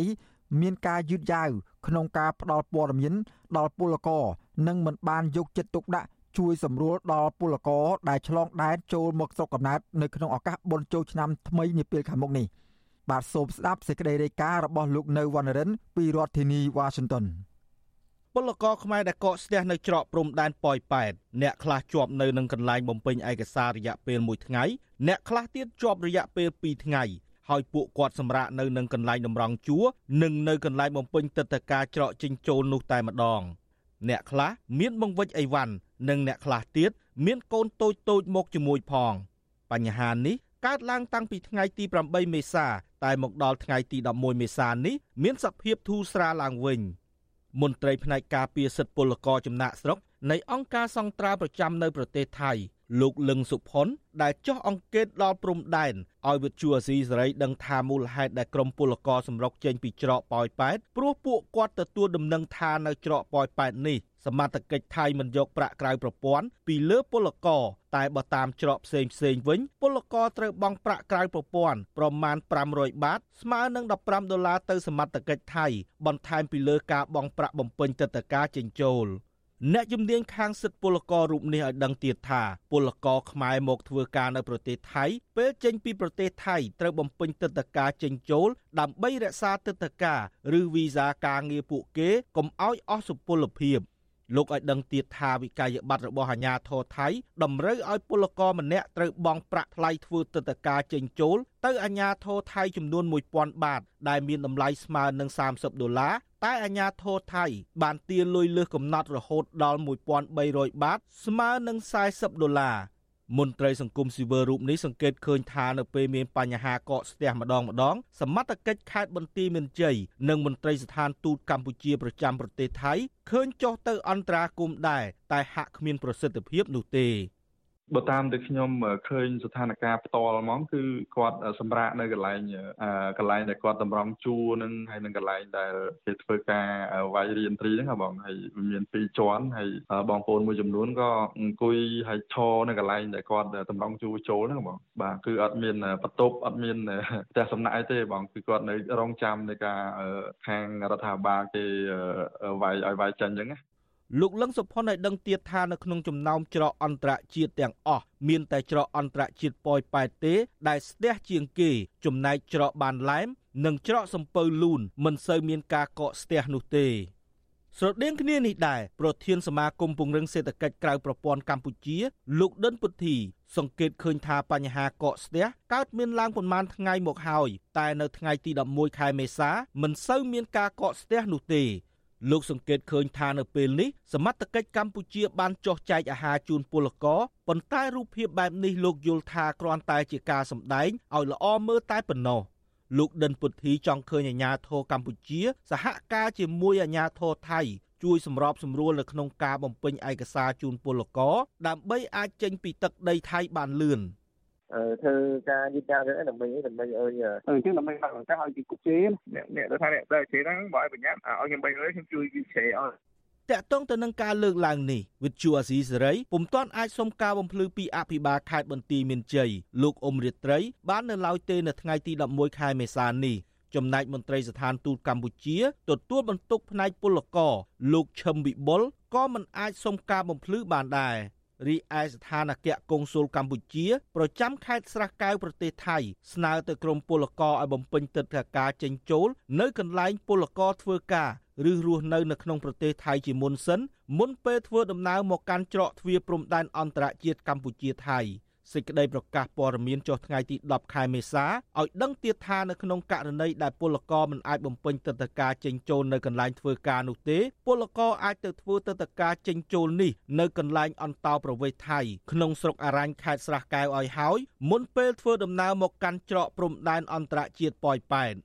មានការយឺតយ៉ាវក្នុងការផ្ដល់ព័ត៌មានដល់ពលករនិងមិនបានយកចិត្តទុកដាក់ជួយសម្រួលដល់ពលករដែលឆ្លងដែនចូលមកស្រុកកំណើតនៅក្នុងឱកាសបុណ្យចូលឆ្នាំថ្មីនាពេលខាងមុខនេះបាទសូមស្ដាប់សេចក្តីរាយការណ៍របស់លោកនៅវណ្ណរិនពីរដ្ឋធានីវ៉ាស៊ីនតោន ពលករខ្មែរដែលកកស្ទះនៅច្រកព្រំដែនប៉ោយប៉ែតអ្នកខ្លះជាប់នៅនឹងកន្លែងបំពេញឯកសាររយៈពេល1ថ្ងៃអ្នកខ្លះទៀតជាប់រយៈពេល2ថ្ងៃហើយពួកគាត់សម្រាកនៅនឹងកន្លែងតម្រង់ជួរនិងនៅកន្លែងបំពេញទឹកតការច្រកចិញ្ចូលនោះតែម្ដង អ្នកខ្លះមានបង្វិចអីវ៉ាន់និងអ្នកខ្លះទៀតមានកូនតូចតូចមកជាមួយផង បញ្ហានេះកើតឡើងតាំងពីថ្ងៃទី8មេសាតែមកដល់ថ្ងៃទី11មេសានេះមានសភាពធូរស្រាលឡើងវិញ។ មន្ត្រីផ្នែកការពារសិទ្ធិពលករចំណាក់ស្រុកនៃអង្គការសង្ត្រាប្រចាំនៅប្រទេសថៃលោកលឹងសុផុនដែលចោះអង្កេតដល់ព្រំដែនឲ្យវិទ្យុអាស៊ីសេរីដឹងថាមូលហេតុដែលក្រុមពលករសម្រុកចេញពីច្រកប៉ោយប៉ែតព្រោះពួកគាត់ទទួលដំណឹងថានៅច្រកប៉ោយប៉ែតនេះ សមត្ថកិច្ចថៃមិនយកប្រាក់ក្រៅប្រព័ន្ធពីលើពលករតែបើតាមច្រកផ្សេងផ្សេងវិញពលករត្រូវបង់ប្រាក់ក្រៅប្រព័ន្ធប្រមាណ500បាតស្មើនឹង15ដុល្លារទៅសមត្ថកិច្ចថៃបន្ថែមពីលើការបង់ប្រាក់បំពេញទឹកតការចេញចូលអ្នកជំនាញខាងសិទ្ធិពលកររូបនេះឲ្យដឹងទៀតថាពលករខ្មែរមកធ្វើការនៅប្រទេសថៃពេលចេញពីប្រទេសថៃត្រូវបំពេញទឹកតការចេញចូល ដើម្បីរក្សាទឹកតការឬវីសាការងារពួកគេកុំឲ្យអស់សុពលភាព លោកឲ្យដឹងទៀតថាវិក័យប័ត្ររបស់អាជ្ញាធរថៃតម្រូវឲ្យពលករម្នាក់ត្រូវបង់ប្រាក់ថ្លៃធ្វើទឹកតការចេញចូលទៅអាជ្ញាធរថៃចំនួន1000បាត ដែលមានតម្លៃស្មើនឹង30ដុល្លារតែអាញាធរថៃបានទារលុយលើសកំណត់រហូតដល់1300បាត ស្មើនឹង40ដុល្លារ មន្ត្រីសង្គមស៊ីវិលរូបនេះសង្កេតឃើញថានៅពេលមានបញ្ហាកកស្ទះម្ដងម្ដងសមត្ថកិច្ចខេត្តបន្ទាយមានជ័យនិងមន្ត្រីស្ថានទូតកម្ពុជាប្រចាំប្រទេសថៃឃើញចុះទៅអន្តរាគមន៍ដែរតែហាក់គ្មានប្រសិទ្ធភាពនោះទេ បើតាមដែលខ្ញុំឃើញស្ថានភាពផ្ទាល់ហ្មងគឺគាត់សម្រាកនៅកន្លែងកន្លែងដែលគាត់តម្រង់ជួរនឹងហើយនឹងកន្លែងដែលគេធ្វើការវាយរៀនត្រីហ្នឹងបងហើយមានពីរជាន់ហើយបងប្អូនមួយចំនួនក៏អង្គុយហើយឈរនៅកន្លែងដែលគាត់តម្រង់ជួរចូលហ្នឹងបងបាទគឺអត់មានបន្ទប់អត់មានផ្ទះសំណាក់អីទេបងគឺគាត់នៅរងចាំនៃការខាងរដ្ឋាភិបាលគេវាយឲ្យវាយចេញអញ្ចឹងណា លោកលឹងសុផុនឲ្យដឹងទៀតថានៅក្នុងចំណោមច្រកអន្តរជាតិទាំងអស់មានតែច្រកអន្តរជាតិប៉ោយប៉ែតទេ ដែលស្ទះជាងគេ ចំណែកច្រកបានឡែមនិងច្រកសំពៅលូនមិនសូវមានការកកស្ទះនោះទេស្រដៀងគ្នានេះដែរប្រធានសមាគមពង្រឹងសេដ្ឋកិច្ចក្រៅប្រព័ន្ធកម្ពុជា លោកដិនពុទ្ធី សង្កេតឃើញថាបញ្ហាកកស្ទះកើតមានឡើងប្រមាណថ្ងៃមកហើយតែនៅថ្ងៃទី11ខែមេសាមិនសូវមានការកកស្ទះនោះទេ លោកសង្កេតឃើញថានៅពេលនេះសមត្ថកិច្ចកម្ពុជាបានចោះចែកអាហារជូនពលករប៉ុន្តែរូបភាពបែបនេះលោកយល់ថាគ្រាន់តែជាការសម្ដែងឲ្យល្អមើលតែប៉ុណ្ណោះលោកដិនពុទ្ធីចង់ឃើញអាញាធរកម្ពុជា សហការជាមួយអាញាធរថៃជួយសម្របសម្រួលនៅក្នុងការបំពេញឯកសារជូនពលករដើម្បីអាចចេញពីទឹកដីថៃបានលឿន។ ធ្វើការយឺតយ៉ាវទៅដើម្បីដើម្បីឲ្យអញ្ចឹងដើម្បីបើកឱកាសឲ្យពីគុកជេអ្នកអ្នកទៅថាអ្នកទៅជេហ្នឹងបើឲ្យបញ្ញាឲ្យខ្ញុំបីឲ្យខ្ញុំជួយគេជេឲ្យតកតងទៅនឹងការលើកឡើងនេះវិទ្យុអាស៊ីសេរីពុំទាន់អាចសុំការបំភ្លឺពីអភិបាលខេត្តបន្ទាយមានជ័យលោកអ៊ុំរិត្រីបាននៅឡើយទេនៅថ្ងៃទី11ខែមេសានេះចំណែកមន្ត្រីស្ថានទូតកម្ពុជាទទួលបន្ទុកផ្នែកពលករលោកឈឹមវិបុលក៏មិនអាចសុំការបំភ្លឺបានដែរ រីឯស្ថានអគ្គកុងស៊ុលកម្ពុជាប្រចាំខេត្តស្រះកែវប្រទេសថៃស្នើទៅក្រមពលករឲ្យបំពេញទឹកធការចេញចូលនៅកន្លែងពលករធ្វើការឬរស់នៅនៅក្នុងប្រទេសថៃជាមុនសិនមុនពេលធ្វើដំណើរមកកាន់ច្រកទ្វារព្រំដែនអន្តរជាតិកម្ពុជាថៃ។ សេចក្តីប្រកាសព័ត៌មានចុះថ្ងៃទី10ខែមេសាឲ្យដឹងទៀតថានៅក្នុងករណីដែលពលករមិនអាចបំពេញទឹកតការចេញចូលនៅកន្លែងធ្វើការនោះទេពលករអាចទៅធ្វើទឹកតការចេញចូលនេះនៅកន្លែងអន្តោប្រវេសន៍ថៃក្នុងស្រុកអរ៉ាញ់ខេត្តស្រះកែវឲ្យហើយមុនពេលធ្វើដំណើរមកកាន់ច្រកព្រំដែនអន្តរជាតិប៉ោយប៉ែត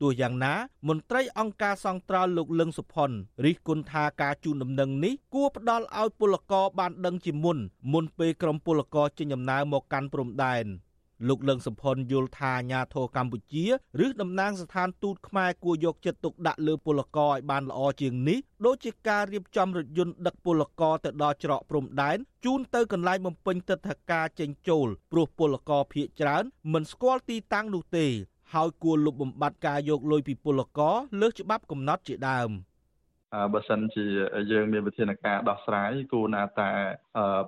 ទោះយ៉ាងណា មន្ត្រីអង្គការសង្ត្រាល់លោកលឹងសុផុនរិះគន់ថាការជូនដំណឹងនេះគួរផ្ដល់ឲ្យពលករបានដឹងជាមុនមុនពេលក្រុមពលករចេញដំណើរមកកាន់ព្រំដែនលោកលឹងសុផុនយល់ថាអាញាធរកម្ពុជាឬតំណាងស្ថានទូតខ្មែរគួរយកចិត្តទុកដាក់លើពលករឲ្យបានល្អជាងនេះដូចជាការរៀបចំរថយន្តដឹកពលករទៅដល់ច្រកព្រំដែនជូនទៅកន្លែងបំពេញទិដ្ឋាការចេញចូលព្រោះពលករភៀកច្រើនមិនស្គាល់ទីតាំងនោះទេ ហើយគួរលុបបំបាត់ការយកលុយពីពលករលើសច្បាប់កំណត់ជាដើមបើសិនជាយើងមានវិធានការដោះស្រាយគួរណាតែ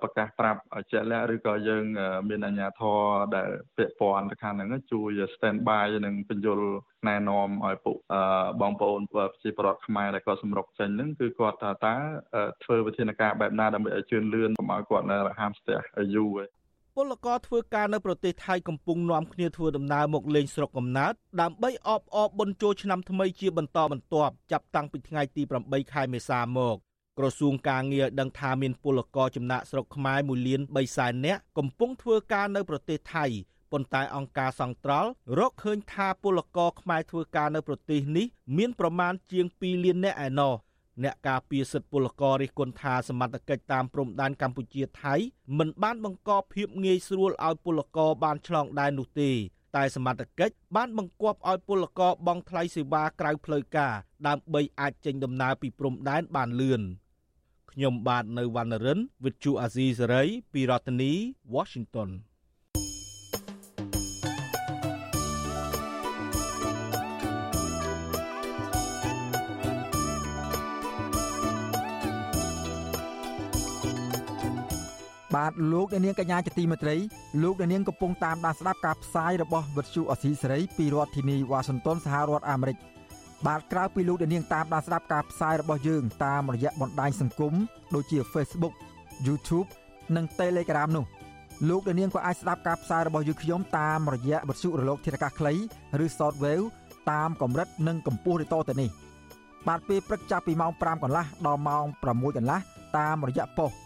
ប្រកាសប្រាប់ជាក់លាក់ឬក៏យើងមានអាជ្ញាធរដែលពាក់ព័ន្ធទៅខាងហ្នឹងជួយ stand by និងបញ្យលណែនាំឲ្យពួកបងប្អូនប្រជាពលរដ្ឋខ្មែរដែលគាត់សម្រុកចេញហ្នឹងគឺគាត់ថាតើធ្វើវិធានការបែបណាដើម្បីឲ្យជឿនលឿនកុំឲ្យគាត់នៅហាមស្ទះយូរ ពលករធ្វើការនៅប្រទេសថៃកំពុងនាំគ្នាធ្វើដំណើរមកលេងស្រុកកំណើតដើម្បីអបអរបុណ្យចូលឆ្នាំថ្មីជាបន្តបន្ទាប់ចាប់តាំងពីថ្ងៃទី8ខែមេសាមកក្រសួងការងារដឹងថាមានពលករចំណាក់ស្រុកខ្មែរ1លាន3សែននាក់កំពុងធ្វើការនៅប្រទេសថៃប៉ុន្តែអង្គការសង្ត្រល់រកឃើញថាពលករខ្មែរធ្វើការនៅប្រទេសនេះមានប្រមាណជាង2លាននាក់ឯណោះ អ្នកការពារសិទ្ធិពលកររិះគន់ថាសមត្ថកិច្ចតាមព្រំដែនកម្ពុជាថៃមិនបានបង្កភាពងាយស្រួលឲ្យពលករបានឆ្លងដែននោះទេតែសមត្ថកិច្ចបានបង្គាប់ឲ្យពលករបង់ថ្លៃសេវាក្រៅផ្លូវការដើម្បីអាចចេញដំណើរពីព្រំដែនបានលឿនខ្ញុំបាទនៅវណ្ណរិន With Chu Azizi Saray ពីរដ្ឋធានី Washington បាទលោកអ្នកនាងកញ្ញាជាទីមេត្រីលោកអ្នកនាងកំពុងតាមដានស្ដាប់ការផ្សាយរបស់វិទ្យុអស៊ីសេរីពីរដ្ឋធានីវ៉ាស៊ីនតោនសហរដ្ឋអាមេរិកបាទក្រៅពីលោកអ្នកនាងតាមដានស្ដាប់ការផ្សាយរបស់យើងតាមរយៈបណ្ដាញសង្គមដូចជា Facebook YouTube និង Telegram នោះលោកអ្នកនាងក៏អាចស្ដាប់ការផ្សាយរបស់យើងខ្ញុំតាមរយៈវិទ្យុរលកធាតុអាកាសខ្លីឬ Shortwave តាមកម្រិតនិងកម្ពស់ដូចតទៅនេះបាទពេលព្រឹកចាប់ពីម៉ោង5កន្លះដល់ម៉ោង6កន្លះតាមរយៈប៉ុស្តិ៍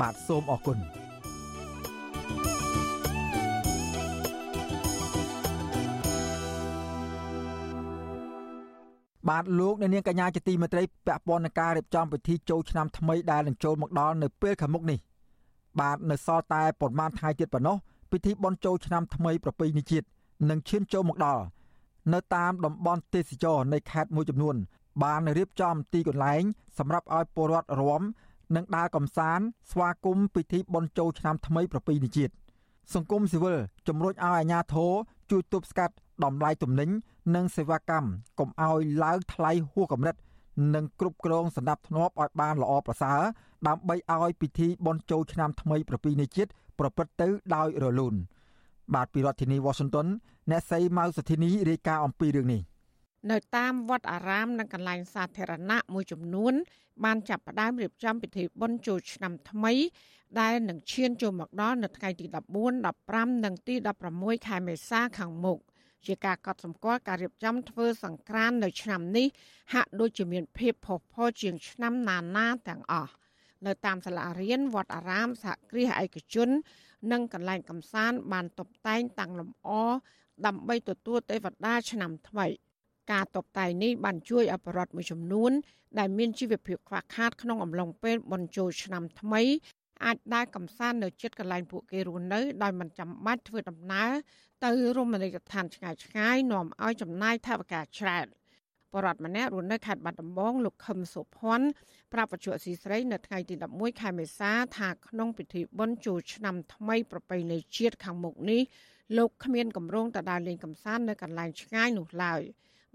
បាទសូមអរគុណបាទលោកអ្នកនាងកញ្ញាជាទីមេត្រីពាក់ព័ន្ធនឹងការរៀបចំពិធីចូលឆ្នាំថ្មីដែលនឹងចូលមកដល់នៅពេលខាងមុខនេះបាទនៅសល់តែប្រហែលថ្ងៃទៀតប៉ុណ្ណោះពិធីបុណ្យចូលឆ្នាំថ្មីប្រពៃណីជាតិនឹងឈានចូលមកដល់នៅតាមតំបន់ទេសចរនៃខេត្តមួយចំនួន បានរៀបចំទីកន្លែង សម្រាប់ឲ្យពលរដ្ឋរំ និងដើរកំសាន្តស្វាគមន៍ពិធីបុណ្យចូលឆ្នាំថ្មីប្រពៃណីជាតិសង្គមស៊ីវិលជំរុញឲ្យអាជ្ញាធរជួយទប់ស្កាត់ដំឡាយទំនិញនិងសេវាកម្មកុំឲ្យឡើងថ្លៃហួសកម្រិត និងគ្រប់គ្រងសម្ដាប់ធ្នាប់ឲ្យបានល្អប្រសើរដើម្បីឲ្យពិធីបុណ្យចូលឆ្នាំថ្មីប្រពៃណីជាតិប្រព្រឹត្តទៅដោយរលូនបាទពីរដ្ឋធានី Washington អ្នកស្រីម៉ៅសុធីនីរាយការណ៍អំពីរឿងនេះ នៅតាមវត្តអារាមនិងកន្លែងសាធារណៈមួយចំនួន បានចាប់ផ្ដើមរៀបចំពិធីបុណ្យចូលឆ្នាំថ្មី ដែលនឹងឈានចូលមកដល់នៅថ្ងៃទី14 15និងទី16ខែមេសាខាងមុខជាការកត់សម្គាល់ការរៀបចំធ្វើសង្ក្រាន្តនៅឆ្នាំនេះហាក់ដូចជាមានភាពផុសផុលជាងឆ្នាំណាណាទាំងអស់នៅតាមសាលារៀនវត្តអារាមសហគ្រាសឯកជន និងកន្លែងកំសាន្តបានតុបតែងតាំងលម្អដើម្បីទទួលទេវតាឆ្នាំថ្មី ការតុបតែងនេះបានជួយអបរដ្ឋមួយចំនួន ដែលមានជីវភាពខ្វះខាតក្នុងអំឡុងពេលបុណ្យចូលឆ្នាំថ្មីអាចដើរកំសាន្តនៅជិតកន្លែងពួកគេរស់នៅដោយមិនចាំបាច់ធ្វើដំណើរទៅរមណីយដ្ឋានឆ្ងាយឆ្ងាយនាំឲ្យចំណាយថវិកាច្រើនបរដ្ឋម្នាក់រស់នៅខេត្តបាត់ដំបងលោកខឹមសុភ័ណ្ឌប្រាប់បច្ចុប្បន្នស៊ីស្រីនៅថ្ងៃទី11ខែមេសាថាក្នុងពិធីបុណ្យចូលឆ្នាំថ្មីប្រពៃណីជាតិខាងមុខនេះលោកគ្មានកម្រងទៅដើរលេងកម្សាន្តនៅកន្លែងឆ្ងាយនោះឡើយ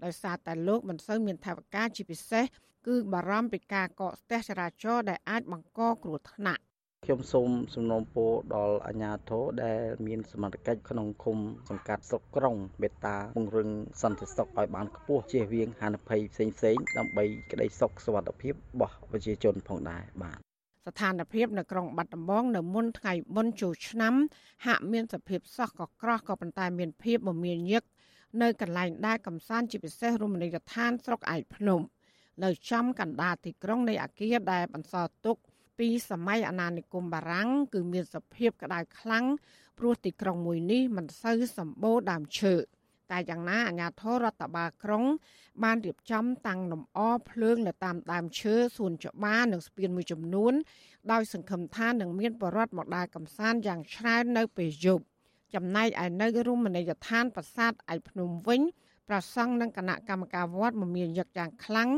ដោយសារតែលោកមិនសូវមានថវិកាជាពិសេសគឺបារម្ភពីការកកស្ទះចរាចរណ៍ដែលអាចបង្កគ្រោះថ្នាក់ខ្ញុំសូមសំណូមពរដល់អាជ្ញាធរដែលមានសមត្ថកិច្ចក្នុងឃុំសង្កាត់ស្រុកក្រុងមេត្តាពង្រឹងសន្តិសុខឲ្យបានខ្ពស់ជៀសវាងហានិភ័យផ្សេងផ្សេងដើម្បីក្តីសុខសុវត្ថិភាពរបស់ប្រជាជនផងដែរបាទស្ថានភាពនៅក្រុងបាត់ដំបងនៅមុនថ្ងៃបុណ្យចូលឆ្នាំហាក់មានសភាពសោះក៏ក្រោះក៏ប៉ុន្តែមានភាពមមាញឹក នៅកន្លែងដែលកំសាន្តជាពិសេសរមណីយដ្ឋានស្រុកឯកភ្នំនៅចំកណ្ដាលទីក្រុងនៃអាគារដែលបន្សល់ទុកពីសម័យអាណានិគមបារាំងគឺមានសភាពក្តៅខ្លាំងព្រោះទីក្រុងមួយនេះមិនសូវសម្បូរដើមឈើតែយ៉ាងណាអាជ្ញាធររដ្ឋបាលក្រុង បានរៀបចំតាំងលម្អភ្លើងនៅតាមដើមឈើសួនច្បារនិងស្ពានមួយចំនួន ដោយសង្ឃឹមថានឹងមានបរិវត្តមកដើរកំសាន្តយ៉ាងច្រើននៅពេលយប់ ចំណែកឯនៅរមណីយដ្ឋានប្រាសាទឯភ្នំវិញប្រសង់និងគណៈកម្មការវត្តមមាញឹកយ៉ាងខ្លាំង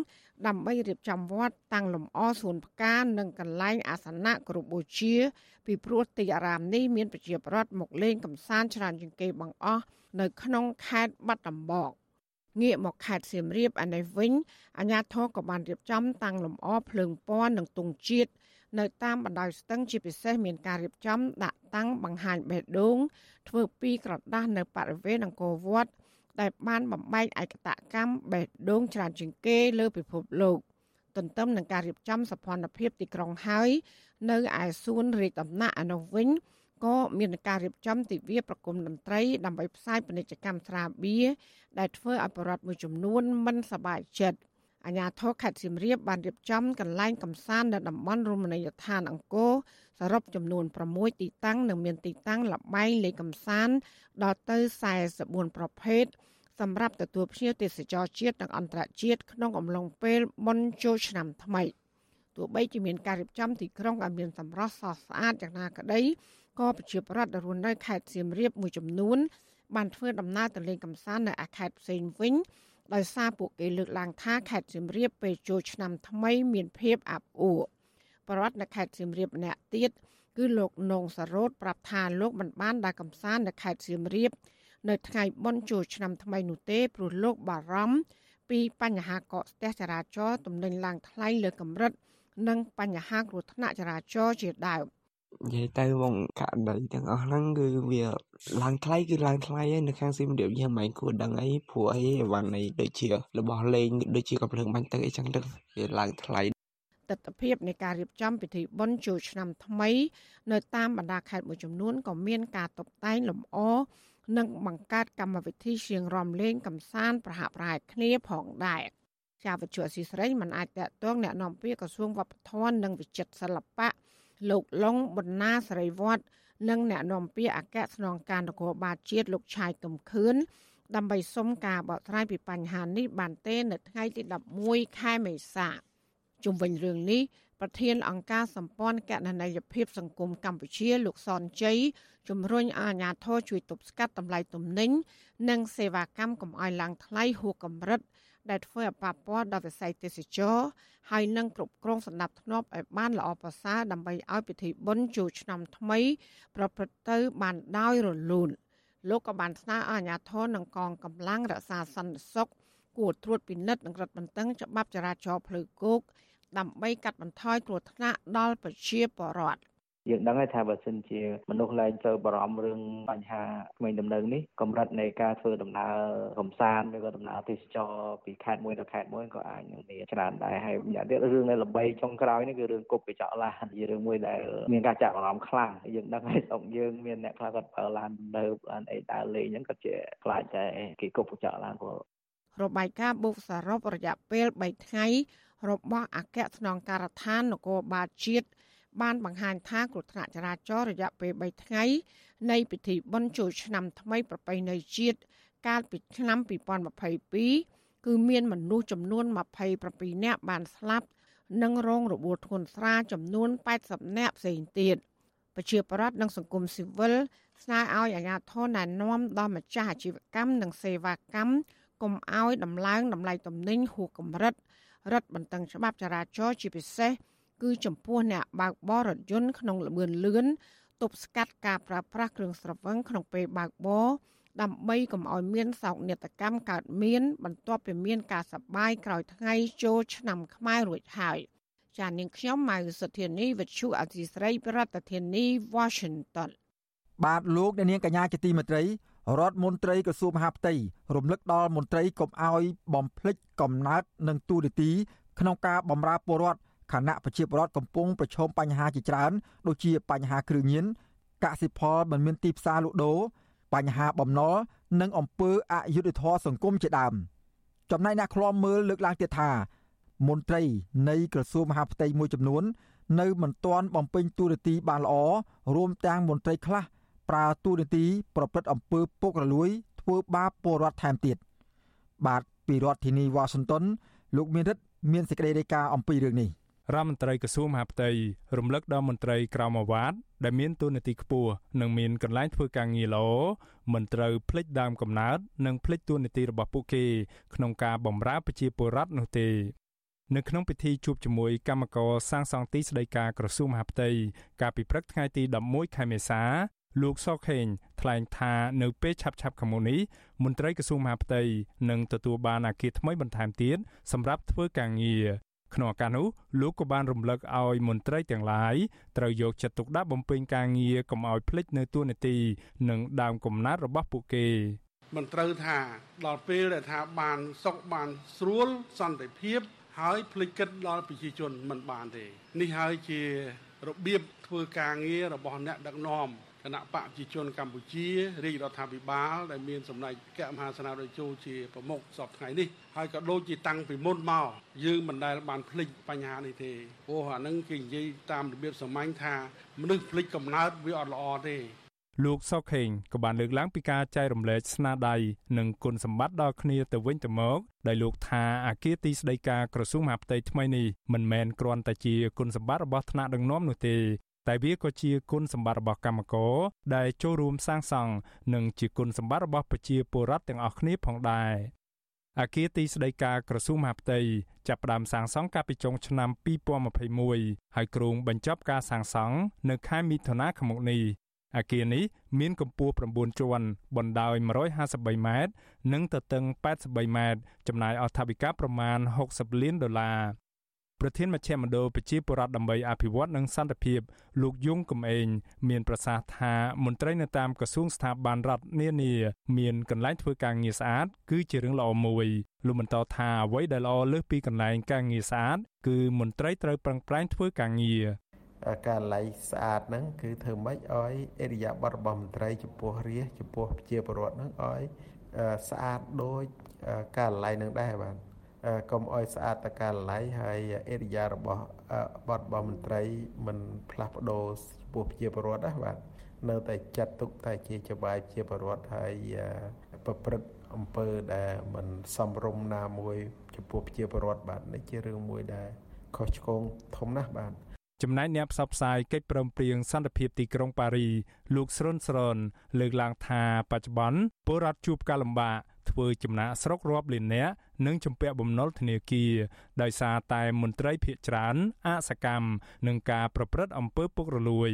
ដើម្បីរៀបចំវត្តតាំងលម្អសួនផ្កានិងកន្លែងអាសនៈគោរពបូជា ពីព្រោះទីអារាមនេះមានប្រជាប្រដ្ឋមកលេងកម្សាន្តច្រើនជាងគេបង្អស់នៅក្នុងខេត្តបាត់ដំបងងាកមកខេត្តសៀមរាបឯនេះវិញអាជ្ញាធរក៏បានរៀបចំតាំងលម្អភ្លើងពណ៌និងទង់ជាតិ នៅតាមបណ្ដោយស្ទឹងជាពិសេសមានការរៀបចំដាក់តាំងបង្ហាញបេះដូងធ្វើពីក្រដាស់នៅបរិវេណអង្គរវត្តដែលបានបំបែកឯកតកម្មបេះដូងច្រើនជាងគេលើពិភពលោកទន្ទឹមនឹងការរៀបចំសភនភាពទីក្រុងហើយ នៅឯសួនរាជដំណាក់អនុវិញក៏មានការរៀបចំទិវាប្រគំតន្ត្រីដើម្បីផ្សាយពាណិជ្ជកម្មស្រាបៀរដែលធ្វើឲ្យប្រជាពលរដ្ឋមួយចំនួនមិនសប្បាយចិត្ត អាជ្ញាធរខេត្តសៀមរាបបានរៀបចំកន្លែងកំសាន្តនៅតំបន់រមណីយដ្ឋានអង្គរសរុបចំនួន6ទីតាំងនិងមានទីតាំងលបែងលេងកំសាន្តដល់ទៅ44ប្រភេទសម្រាប់ទទួលភ្ញៀវទេសចរជាតិនិងអន្តរជាតិក្នុងអំឡុងពេលបុណ្យចូលឆ្នាំថ្មីទោះបីជាមានការរៀបចំទីក្រុងឲ្យមានសម្រស់ស្រស់ស្អាតយ៉ាងណាក្តីក៏ប្រជាពលរដ្ឋរស់នៅខេត្តសៀមរាបមួយចំនួនបានធ្វើដំណើរទៅលេងកម្សាន្តនៅខេត្តផ្សេងវិញ ដោយសារពួកគេលើកឡើងថាខេត្តសៀមរាបពេលចូលឆ្នាំថ្មីមានភាពអាប់អួរបរដ្ឋនៅខេត្តសៀមរាបម្នាក់ទៀតគឺលោកនងសរោតប្រាប់ថាលោកមិនបានដើរកំសាន្តនៅខេត្តសៀមរាប នៅថ្ងៃបុណ្យចូលឆ្នាំថ្មីនោះទេព្រោះលោកបារម្ភពីបញ្ហាកកស្ទះចរាចរណ៍ទំនិញឡើងថ្លៃលើកម្រិត និងបញ្ហាគ្រោះថ្នាក់ចរាចរណ៍ជាដើម និយាយទៅវងករណីទាំងអស់ហ្នឹងគឺវាឡើងថ្លៃគឺឡើងថ្លៃហើយនៅខាងស៊ីមរៀបយើងមិនគួរដឹងអីព្រោះអីអីវ៉ាន់នេះដូចជារបស់លេងដូចជាកំភ្លើងបាញ់ទឹកអីចឹងទៅវាឡើងថ្លៃ ទិដ្ឋភាពនៃការរៀបចំពិធីបុណ្យចូលឆ្នាំថ្មី នៅតាមបណ្ដាខេត្តមួយចំនួនក៏មានការតុបតែងលម្អនិងបង្កើតកម្មវិធីរៀងរំលេងកំសាន្តប្រហាក់ប្រហែលគ្នាផងដែរជាវិជ្ជាស៊ីស្រីមិនអាចតតងแนะនាំពាក្យក្រសួងវប្បធម៌និងវិចិត្រសិល្បៈ លោកលងបណ្ណាសរីវ័តនិងអ្នកនាំពាក្យអគ្គស្នងការនគរបាលជាតិលោកឆាយកំខឿនដើម្បីសុំការបកស្រាយពីបញ្ហានេះបានទេនៅថ្ងៃទី11ខែមេសាជុំវិញរឿងនេះប្រធានអង្គការសម្ព័ន្ធកណន័យភាពសង្គមកម្ពុជាលោកសនជ័យជំរុញឲ្យអាជ្ញាធរជួយទប់ស្កាត់តម្លៃទំនិញ និងសេវាកម្មកុំឲ្យឡើងថ្លៃហួសកម្រិត ដែលធ្វើឲ្យប៉ះពាល់ដល់វិស័យទេសចរហើយនឹងគ្រប់គ្រងសណ្ដាប់ធ្នាប់ឲ្យបានល្អប្រសើរដើម្បីឲ្យពិធីបុណ្យចូលឆ្នាំថ្មី ប្រព្រឹត្តទៅបានដោយរលូនលោកក៏បានស្នើឲ្យអាជ្ញាធរនិងកងកម្លាំងរក្សាសន្តិសុខគួរត្រួតពិនិត្យនិងរឹតបន្តឹងច្បាប់ចរាចរណ៍ផ្លូវគោកដើម្បីកាត់បន្ថយគ្រោះថ្នាក់ដល់ប្រជាពលរដ្ឋ យើងដឹងហើយថាបើសិនជាមនុស្សលែងទៅបារម្ភរឿងបញ្ហាក្មេងដំណើរនេះកម្រិតនៃការធ្វើដំណើរកំសាន្តឬក៏ដំណើរទេសចរពីខេត្តមួយទៅខេត្តមួយក៏អាចនឹងមានច្រើនដែរហើយម្យ៉ាងទៀតរឿងនៃល្បីចុងក្រោយនេះគឺរឿងគប់កញ្ចក់ឡានជារឿងមួយដែលមានការចាក់អារម្មណ៍ខ្លាំងយើងដឹងហើយស្រុកយើងមានអ្នកខ្លះគាត់ប្រើឡាននៅឡានអីដើរលេងហ្នឹងគាត់ជាខ្លាចតែគេគប់កញ្ចក់ឡានព្រោះរបាយការណ៍បុកសរុបរយៈពេល3ថ្ងៃរបស់អគ្គស្នងការដ្ឋាននគរបាលជាតិ បានបង្ហាញថាគ្រោះថ្នាក់ចរាចរណ៍រយៈពេល3ថ្ងៃ នៃពិធីបុណ្យចូលឆ្នាំថ្មីប្រពៃណីជាតិកាលពីឆ្នាំ2022គឺមានមនុស្សចំនួន27នាក់បានស្លាប់និងរងរបួសធ្ងន់ស្រាលចំនួន80នាក់ផ្សេងទៀតប្រជាប្រដ្ឋនិងសង្គមស៊ីវិលស្នើឲ្យអាជ្ញាធរណែនាំដល់ម្ចាស់អាជីវកម្មនិងសេវាកម្មកុំឲ្យដំឡើងតម្លៃទំនិញហួសកម្រិតរឹតបន្តឹងច្បាប់ចរាចរណ៍ជាពិសេស គឺចំពោះអ្នកបើកបររថយន្តក្នុងល្បឿនលឿនទប់ស្កាត់ការប្រើប្រាស់គ្រឿងស្រវឹងក្នុងពេលបើកបរដើម្បីកុំឲ្យមានសោកនាដកម្មកើតមាន បន្ទាប់ពីមានការសប្បាយក្រោយថ្ងៃចូលឆ្នាំខ្មែររួចហើយចាននាងខ្ញុំម៉ៅសុធានីវិទ្យុអសីស្រីប្រធានាធិបតី Washington បាទលោកអ្នកនាងកញ្ញាជាទីមេត្រីរដ្ឋមន្ត្រីក្រសួងមហាផ្ទៃរំលឹកដល់មន្ត្រីកុំឲ្យបំភ្លេចកំណើតនិងទូរទីក្នុងការបម្រើពលរដ្ឋ ខណៈប្រជាពលរដ្ឋកំពុងប្រឈមបញ្ហាជាច្រើនដូចជាបញ្ហាគ្រឿងញៀនកសិផលមិនមានទីផ្សារលក់ដូរបញ្ហាបំណុលនិងអំពើអយុត្តិធម៌សង្គមជាដើមចំណែកអ្នកខ្លាំមើលលើកឡើងទៀតថាមន្ត្រីនៃក្រសួងមហាផ្ទៃមួយចំនួន នៅមិនទាន់បំពេញតួនាទីបានល្អរួមទាំងមន្ត្រីខ្លះប្រើតួនាទីប្រព្រឹត្តអំពើពុករលួយ ធ្វើបាបពលរដ្ឋថែមទៀតបាទពីរដ្ឋធានីវ៉ាស៊ីនតោនលោកមានរិទ្ធមានសេចក្តីរាយការណ៍អំពីរឿងនេះ រដ្ឋមន្ត្រីក្រសួងមហាផ្ទៃរំលឹកដល់មន្ត្រីក្រមអាវ៉ាតដែលមានតួនាទីខ្ពស់និងមានកន្លែងធ្វើការងារល្អមិនត្រូវភ្លេចដើមកំណើតនិងភ្លេចតួនាទីរបស់ពួកគេក្នុងការបម្រើប្រជាពលរដ្ឋនោះទេនៅក្នុងពិធីជួបជាមួយគណៈកម្មការសាងសង់ទីស្តីការក្រសួងមហាផ្ទៃកាលពីព្រឹកថ្ងៃទី11ខែមេសាលោកសខេងថ្លែងថានៅពេលឆាប់ឆាប់ខាងមុខនេះមន្ត្រីក្រសួងមហាផ្ទៃនឹងទទួលបានអគារថ្មីបន្ថែមទៀតសម្រាប់ធ្វើការងារ ក្នុងឱកាសនោះលោកក៏បានរំលឹកឲ្យមន្ត្រីទាំងឡាយត្រូវយកចិត្តទុកដាក់បំពេញការងារកុំឲ្យភ្លេចនៅទួលនីតិនិងដើមកំណើតរបស់ពួកគេមិនត្រូវថាដល់ពេលដែលថាបានសុខបានស្រួលសន្តិភាពហើយភ្លេចគិតដល់ប្រជាជនមិនបានទេនេះហើយជារបៀបធ្វើការងាររបស់អ្នកដឹកនាំគណៈបកប្រជាជនកម្ពុជារាជរដ្ឋាភិបាលដែលមានសម្ដេចកមហាសេនាធិចូលជាប្រមុខសពថ្ងៃនេះ ហើយក៏ដូចជាតាំងពីមុនមកយើងមិនដែលបានភ្លេចបញ្ហានេះទេព្រោះអានឹងគេនិយាយតាមរបៀបសាមញ្ញថាមនុស្សភ្លេចកំណើតវាអត់ល្អទេលោកសុកខេងក៏បានលើកឡើងពីការចែករំលែកស្នាដៃនិងគុណសម្បត្តិដល់គ្នាទៅវិញទៅមកដោយលោកថាអាគារទីស្តីការក្រសួងមហាផ្ទៃថ្មីនេះមិនមែនគ្រាន់តែជាគុណសម្បត្តិរបស់ថ្នាក់ដឹកនាំនោះទេតែវាក៏ជាគុណសម្បត្តិរបស់កម្មករដែលចូលរួមសាងសង់និងជាគុណសម្បត្តិរបស់ប្រជាពលរដ្ឋទាំងអស់គ្នាផងដែរ អគារទីស្តីការក្រសួងមហាផ្ទៃចាប់ផ្ដើមសាងសង់កាលពីចុងឆ្នាំ2021ហើយគ្រោងបញ្ចប់ការសាងសង់នៅខែមិថុនាឆ្នាំនេះអគារនេះមានកម្ពស់9ជាន់បណ្ដោយ153ម៉ែត្រនិងទទឹង83ម៉ែត្រចំណាយអស់ថវិកាប្រមាណ60លានដុល្លារ ប្រធានមជ្ឈមណ្ឌលប្រជាពលរដ្ឋដើម្បីអភិវឌ្ឍនិងសន្តិភាពលោកយងកំឯងមានប្រសាសន៍ថាមន្ត្រីនៅតាមក្រសួងស្ថាប័នរដ្ឋនានាមានកន្លែងធ្វើការងារស្អាតគឺជារឿងល្អមួយលោកបន្តថាអ្វីដែលល្អលើសពីកន្លែងការងារស្អាតគឺមន្ត្រីត្រូវប្រឹងប្រែងធ្វើការងារការឡៃស្អាតហ្នឹងគឺធ្វើម៉េចឲ្យអេរិយាបថរបស់មន្ត្រីចំពោះរាជចំពោះប្រជាពលរដ្ឋហ្នឹងឲ្យស្អាតដូចការឡៃនឹងដែរបាទ កុំឲ្យស្អាតតកាល័យហើយអេរិយារបស់បទរបស់មន្ត្រីមិនផ្លាស់ប្ដូរចំពោះប្រជាពលរដ្ឋណាបាទនៅតែចាត់ទុកតែជាចបាយជាពលរដ្ឋហើយប្រព្រឹត្តអំពើដែលមិនសមរម្យណាមួយចំពោះប្រជាពលរដ្ឋបាទនេះជារឿងមួយដែលខុសឆ្គងធំណាស់បាទចំណែកអ្នកផ្សព្វផ្សាយកិច្ចព្រមព្រៀងសន្តិភាពទីក្រុងប៉ារីលោកស្រុនស្រនលើកឡើងថាបច្ចុប្បន្នពលរដ្ឋជួបការលំបាក ធ្វើចំណាកស្រុករាប់លាននាក់និងជំពាក់បំណុលធនាគារដោយសារតែមន្ត្រីភៀកច្រើនអសកម្មនឹងការប្រព្រឹត្តអំពើពុករលួយ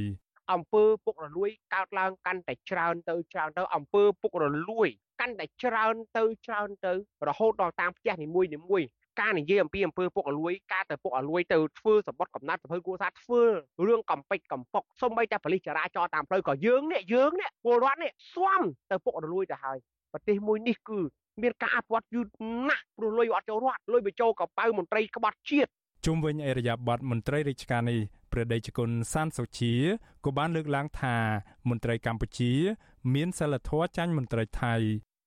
អំពើពុករលួយកើតឡើងកាន់តែច្រើនទៅច្រើនទៅអំពើពុករលួយកាន់តែច្រើនទៅច្រើនទៅរហូតដល់តាមផ្ទះនីមួយនីមួយការនិយាយអំពីអំពើពុករលួយការទៅពុករលួយទៅធ្វើសម្បត្តិកំណត់ប្រភេទគួរសារធ្វើរឿងកំពេចកំប៉ុកសូម្បីតែប៉ូលីសចរាចរណ៍តាមផ្លូវក៏យើងនេះយើងនេះពលរដ្ឋនេះស្វាំទៅពុករលួយទៅហើយ ប្រទេសមួយនេះគឺមានការអភិវឌ្ឍយូរណាស់ព្រោះលុយអត់ចូលរដ្ឋលុយបញ្ចូលកប៉ៅមន្ត្រីក្បត់ជាតិជុំវិញអរិយាប័ត្រមន្ត្រីរាជការនេះព្រះដេចគុណសានសុជាក៏បានលើកឡើងថាមន្ត្រីកម្ពុជា មានសិលធម៌ចាញ់មន្ត្រីថៃ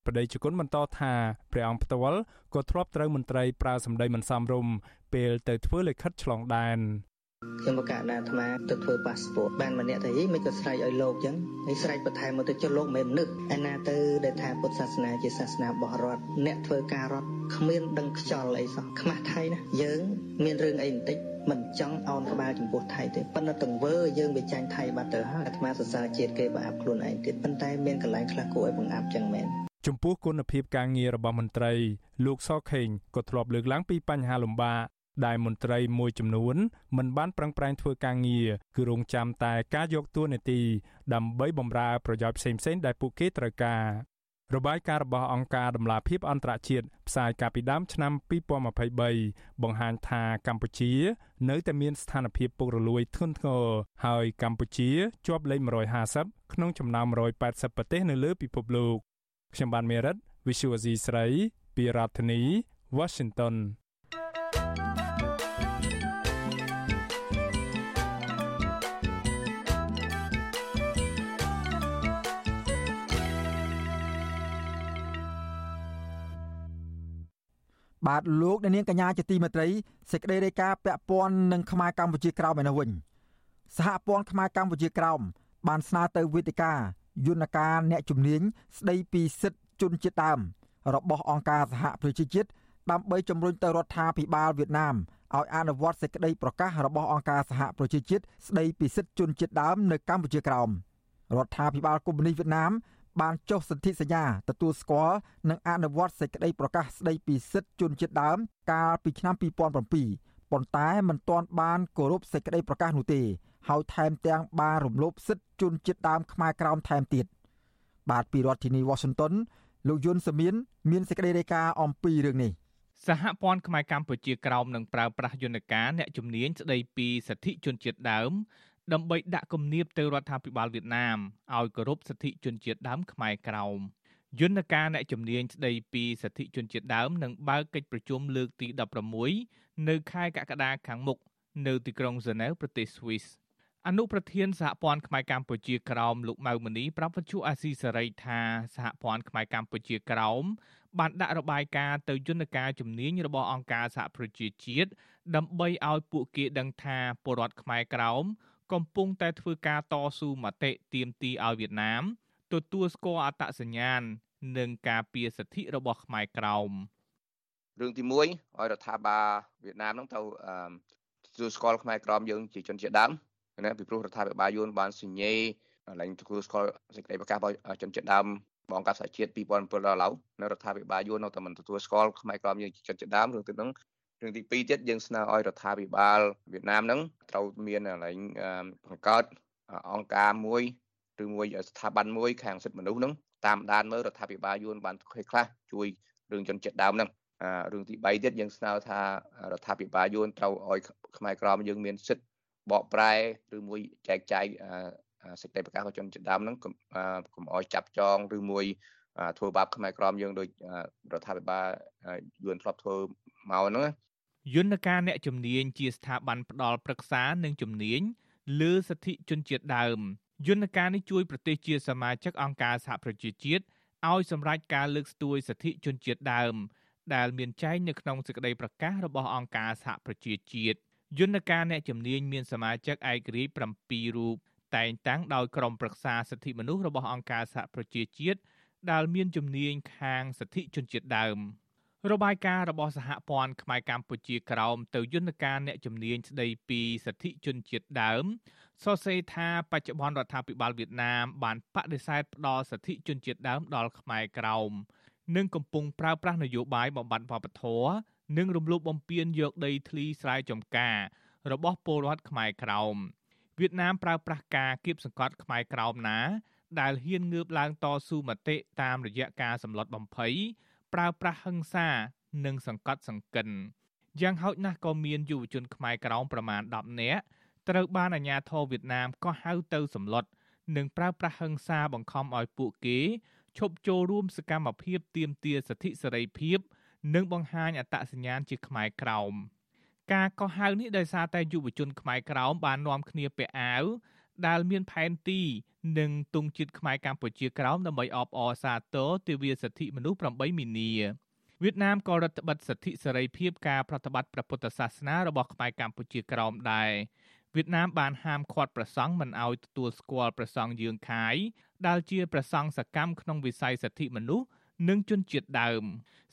ព្រះដេចគុណបន្តថាព្រះអង្គផ្ទាល់ក៏ធ្លាប់ត្រូវមន្ត្រីប្រើសម្ដីមិនសមរម្យពេលទៅធ្វើលិខិតឆ្លងដែន ខ្ញុំបកណាអាត្មាទៅធ្វើប៉ាសពតបានម្នាក់ទៅហីមិនក៏ស្រែកឲ្យលោកចឹងហើយស្រែកបន្ថែមមកទៅចុះលោកមិននឹកឯណាទៅដែលថាពុទ្ធសាសនាជាសាសនារបស់រដ្ឋអ្នកធ្វើការរដ្ឋគ្មានដឹងខ្យល់អីសោះខ្មាស់ថៃណាយើង មានរឿងអីបន្តិចមិនចង់អោនក្បាលចំពោះថៃទេប៉ុន្តែទង្វើយើងវាចាញ់ថៃបាត់ទៅហើយអាត្មាសរសើរជាតិគេបាបខ្លួនឯងទៀតប៉ុន្តែមានកន្លែងខ្លះគួរឲ្យបង្អាប់ចឹងមែនចំពោះគុណភាពការងាររបស់មន្ត្រីលោកសខេងក៏ធ្លាប់លើកឡើងពីបញ្ហាលំបាក ដែលមន្ត្រីមួយចំនួនមិនបានប្រឹងប្រែងធ្វើការងារគឺរងចាំតែការយកតួនាទីដើម្បីបម្រើប្រយោជន៍ផ្សេងៗដែលពួកគេត្រូវការរបាយការណ៍របស់អង្គការដំឡាភិបអន្តរជាតិផ្សាយកាលពីដើមឆ្នាំ2023បង្ហាញថាកម្ពុជា នៅតែមានស្ថានភាពពុករលួយធ្ងន់ធ្ងរហើយកម្ពុជាជាប់លេខ150ក្នុងចំណោម180ប្រទេសនៅលើពិភពលោកខ្ញុំបានមេរិត Visual C ស្រី ពីរដ្ឋធានី Washington បាទលោកអ្នកនាងកញ្ញាជាទីមេត្រីសេចក្តីរាយការណ៍ពាក់ព័ន្ធនឹងខ្មែរកម្ពុជាក្រោមឯនោះវិញសហព័ន្ធខ្មែរកម្ពុជាក្រោមបានស្នើទៅវេទិកាយន្តការអ្នកជំនាញស្ដីពីសិទ្ធិជនជាតិដើមរបស់អង្គការសហប្រជាជាតិដើម្បីជំរុញទៅរដ្ឋាភិបាលវៀតណាមឲ្យអនុវត្តសេចក្តីប្រកាសរបស់អង្គការសហប្រជាជាតិស្ដីពីសិទ្ធិជនជាតិដើមនៅកម្ពុជាក្រោមរដ្ឋាភិបាលកុម្មុយនីសវៀតណាម បានចុះសន្ធិសញ្ញាទទួលស្គាល់និងអនុវត្តសេចក្តីប្រកាសស្តីពីសិទ្ធិជនជាតិដើម កាលពីឆ្នាំ2007ប៉ុន្តែមិនទាន់បានគោរពសេចក្តីប្រកាសនោះទេហើយថែមទាំងបានរំលោភសិទ្ធិជនជាតិដើមខ្មែរក្រោមថែមទៀតបាទពីរដ្ឋធានី Washington លោកយុនសាមៀនមានសេចក្តីរាយការណ៍អំពីរឿងនេះសហព័ន្ធខ្មែរកម្ពុជាក្រោមនឹងប្រើប្រាស់យន្តការអ្នកជំនាញស្ដីពីសិទ្ធិជនជាតិដើម ដើម្បីដាក់គំនាបទៅរដ្ឋាភិបាលវៀតណាមឲ្យគោរពសិទ្ធិជនជាតិដើមខ្មែរក្រោមយន្តការអ្នកជំនាញស្ដីពីសិទ្ធិជនជាតិដើមនឹងបើកកិច្ចប្រជុំលើកទី16នៅខែកក្កដាខាងមុខនៅទីក្រុងហ្សឺណែវប្រទេសស្វីសអនុប្រធានសហព័ន្ធខ្មែរកម្ពុជាក្រោមលោកម៉ៅមនីប្រាប់វិទ្យុអាស៊ីសេរីថាសហព័ន្ធខ្មែរកម្ពុជាក្រោមបានដាក់របាយការណ៍ទៅយន្តការជំនាញរបស់អង្គការសហប្រជាជាតិដើម្បីឲ្យពួកគេដឹងថាពលរដ្ឋខ្មែរក្រោម កំពុងតែធ្វើការតស៊ូមតិទាមទារឲ្យវៀតណាមទទួលស្គាល់អត្តសញ្ញាណនិងការពារសិទ្ធិរបស់ខ្មែរក្រោមរឿងទី1ឲ្យរដ្ឋាភិបាលវៀតណាមហ្នឹងទៅទទួលស្គាល់ខ្មែរក្រមយើងជាជនជាតិដើមណាពីព្រោះរដ្ឋាភិបាលយួនបានសញ្ញេឡើងទទួលស្គាល់សេចក្តីប្រកាសរបស់ជនជាតិដើមបងកាសជាតិ2007ដល់ឡៅនៅរដ្ឋាភិបាលយួននៅតែមិនទទួលស្គាល់ខ្មែរក្រមយើងជាជនជាតិដើមរឿងទីហ្នឹង រឿងទី2ទៀតយើងស្នើឲ្យរដ្ឋាភិបាលវៀតណាមហ្នឹងត្រូវមានកន្លែងបង្កើតអង្គការមួយឬមួយស្ថាប័នមួយខាងសិទ្ធិមនុស្សហ្នឹងតាមដានមើលរដ្ឋាភិបាលយួនបានធ្វើខ្លះជួយរឿងជនជាតិដើមហ្នឹងរឿងទី3ទៀតយើងស្នើថារដ្ឋាភិបាលយួនត្រូវឲ្យខ្មែរក្រមយើងមានសិទ្ធិបកប្រែឬមួយចែកចាយសេចក្តីប្រកាសរបស់ជនជាតិដើមហ្នឹងកុំឲ្យចាប់ចងឬមួយធ្វើបាបខ្មែរក្រមយើងដោយរដ្ឋាភិបាលយួនធ្លាប់ធ្វើមកហ្នឹង យន្តការអ្នកជំនាញជាស្ថាប័នផ្ដល់ប្រឹក្សានិងជំនាញលើសិទ្ធិជនជាតិដើមយន្តការនេះជួយប្រទេសជាសមាជិកអង្គការសហប្រជាជាតិឲ្យសម្រេចការលើកស្ទួយសិទ្ធិជនជាតិដើម ដែលមានចែងនៅក្នុងសេចក្តីប្រកាសរបស់អង្គការសហប្រជាជាតិយន្តការអ្នកជំនាញមានសមាជិកឯករាជ្យ7រូបតែងតាំងដោយក្រុមប្រឹក្សាសិទ្ធិមនុស្សរបស់អង្គការសហប្រជាជាតិដែលមានជំនាញខាងសិទ្ធិជនជាតិដើម របាយការណ៍របស់សហព័ន្ធខ្មែរកម្ពុជាក្រោមទៅយន្តការអ្នកជំនាញស្ដីពីសិទ្ធិជនជាតិដើមសរសេរថាបច្ចុប្បន្នរដ្ឋាភិបាលវៀតណាមបានបដិសេធផ្ដល់សិទ្ធិជនជាតិដើមដល់ខ្មែរក្រោមនិងកំពុងប្រើប្រាស់នយោបាយបំបត្តិវប្បធម៌និងរំលោភបំពានយកដីធ្លីស្រែចម្ការរបស់ពលរដ្ឋខ្មែរក្រោមវៀតណាមប្រើប្រាស់ការគៀបសង្កត់ខ្មែរក្រោមណា ដែលហ៊ានងើបឡើងតស៊ូមតិតាមរយៈការសម្លុតបំភ័យ ប្រើប្រាស់ហិង្សានិងសង្កត់សង្កិនយ៉ាងហោចណាស់ក៏មានយុវជនខ្មែរក្រោមប្រមាណ10នាក់ត្រូវបានអាជ្ញាធរវៀតណាមកោះហៅទៅសម្លុតនិងប្រើប្រាស់ហិង្សាបង្ខំឲ្យពួកគេឈប់ចូលរួមសកម្មភាពទាមទារសិទ្ធិសេរីភាព និងបង្ហាញអត្តសញ្ញាណជាខ្មែរក្រោមការកោះហៅនេះដោយសារតែយុវជនខ្មែរក្រោមបាននាំគ្នាពាក់អាវ ដែលមានផែនទីនិងទង់ជាតិខ្មែរកម្ពុជាក្រោមដើម្បីអបអរសាទរទិវាសិទ្ធិមនុស្ស8មីនាវៀតណាមក៏រដ្ឋបិទសិទ្ធិសេរីភាពការប្រតិបត្តិព្រះពុទ្ធសាសនារបស់ខ្មែរកម្ពុជាក្រោមដែរវៀតណាមបានហាមឃាត់ព្រះសង្ឃមិនឲ្យទទួលស្គាល់ព្រះសង្ឃយឿងខាយដែលជាព្រះសង្ឃសកម្មក្នុងវិស័យសិទ្ធិមនុស្ស និងជនជាតិដើម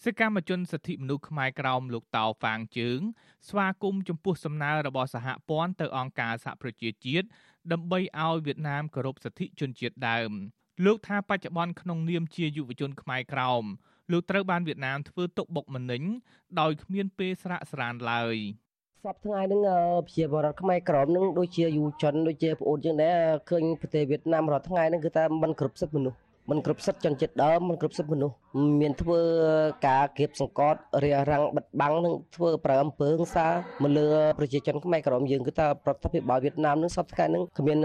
សកម្មជនសិទ្ធិមនុស្សខ្មែរក្រោមលោកតៅហ្វាងជើង ស្វាគមន៍ចំពោះសំណើរបស់សហព័ន្ធទៅអង្គការសហប្រជាជាតិដើម្បីឲ្យវៀតណាមគោរពសិទ្ធិជនជាតិដើម លោកថាបច្ចុប្បន្នក្នុងនាមជាយុវជនខ្មែរក្រោមលោកត្រូវបានវៀតណាមធ្វើទុកបុកម្នេញដោយគ្មានពេលស្រាកស្រានឡើយសពថ្ងៃហ្នឹងប្រជាពលរដ្ឋខ្មែរក្រមហ្នឹងដូចជាយុវជនដូចជាប្អូនយើងដែរឃើញប្រទេសវៀតណាមរាល់ថ្ងៃហ្នឹងគឺថាมันគ្រប់សិទ្ធិមនុស្ស មិនគ្រប់សិទ្ធិជនជាតិដើមមិនគ្រប់សិទ្ធិមនុស្សមានធ្វើការគៀបសង្កត់រារាំងបិទបាំងនិងធ្វើប្រើអំពើហិង្សាមកលើប្រជាជនខ្មែរក្រមយើងគឺថារដ្ឋាភិបាលវៀតណាមនឹងសពថ្ងៃនឹងគ្មាន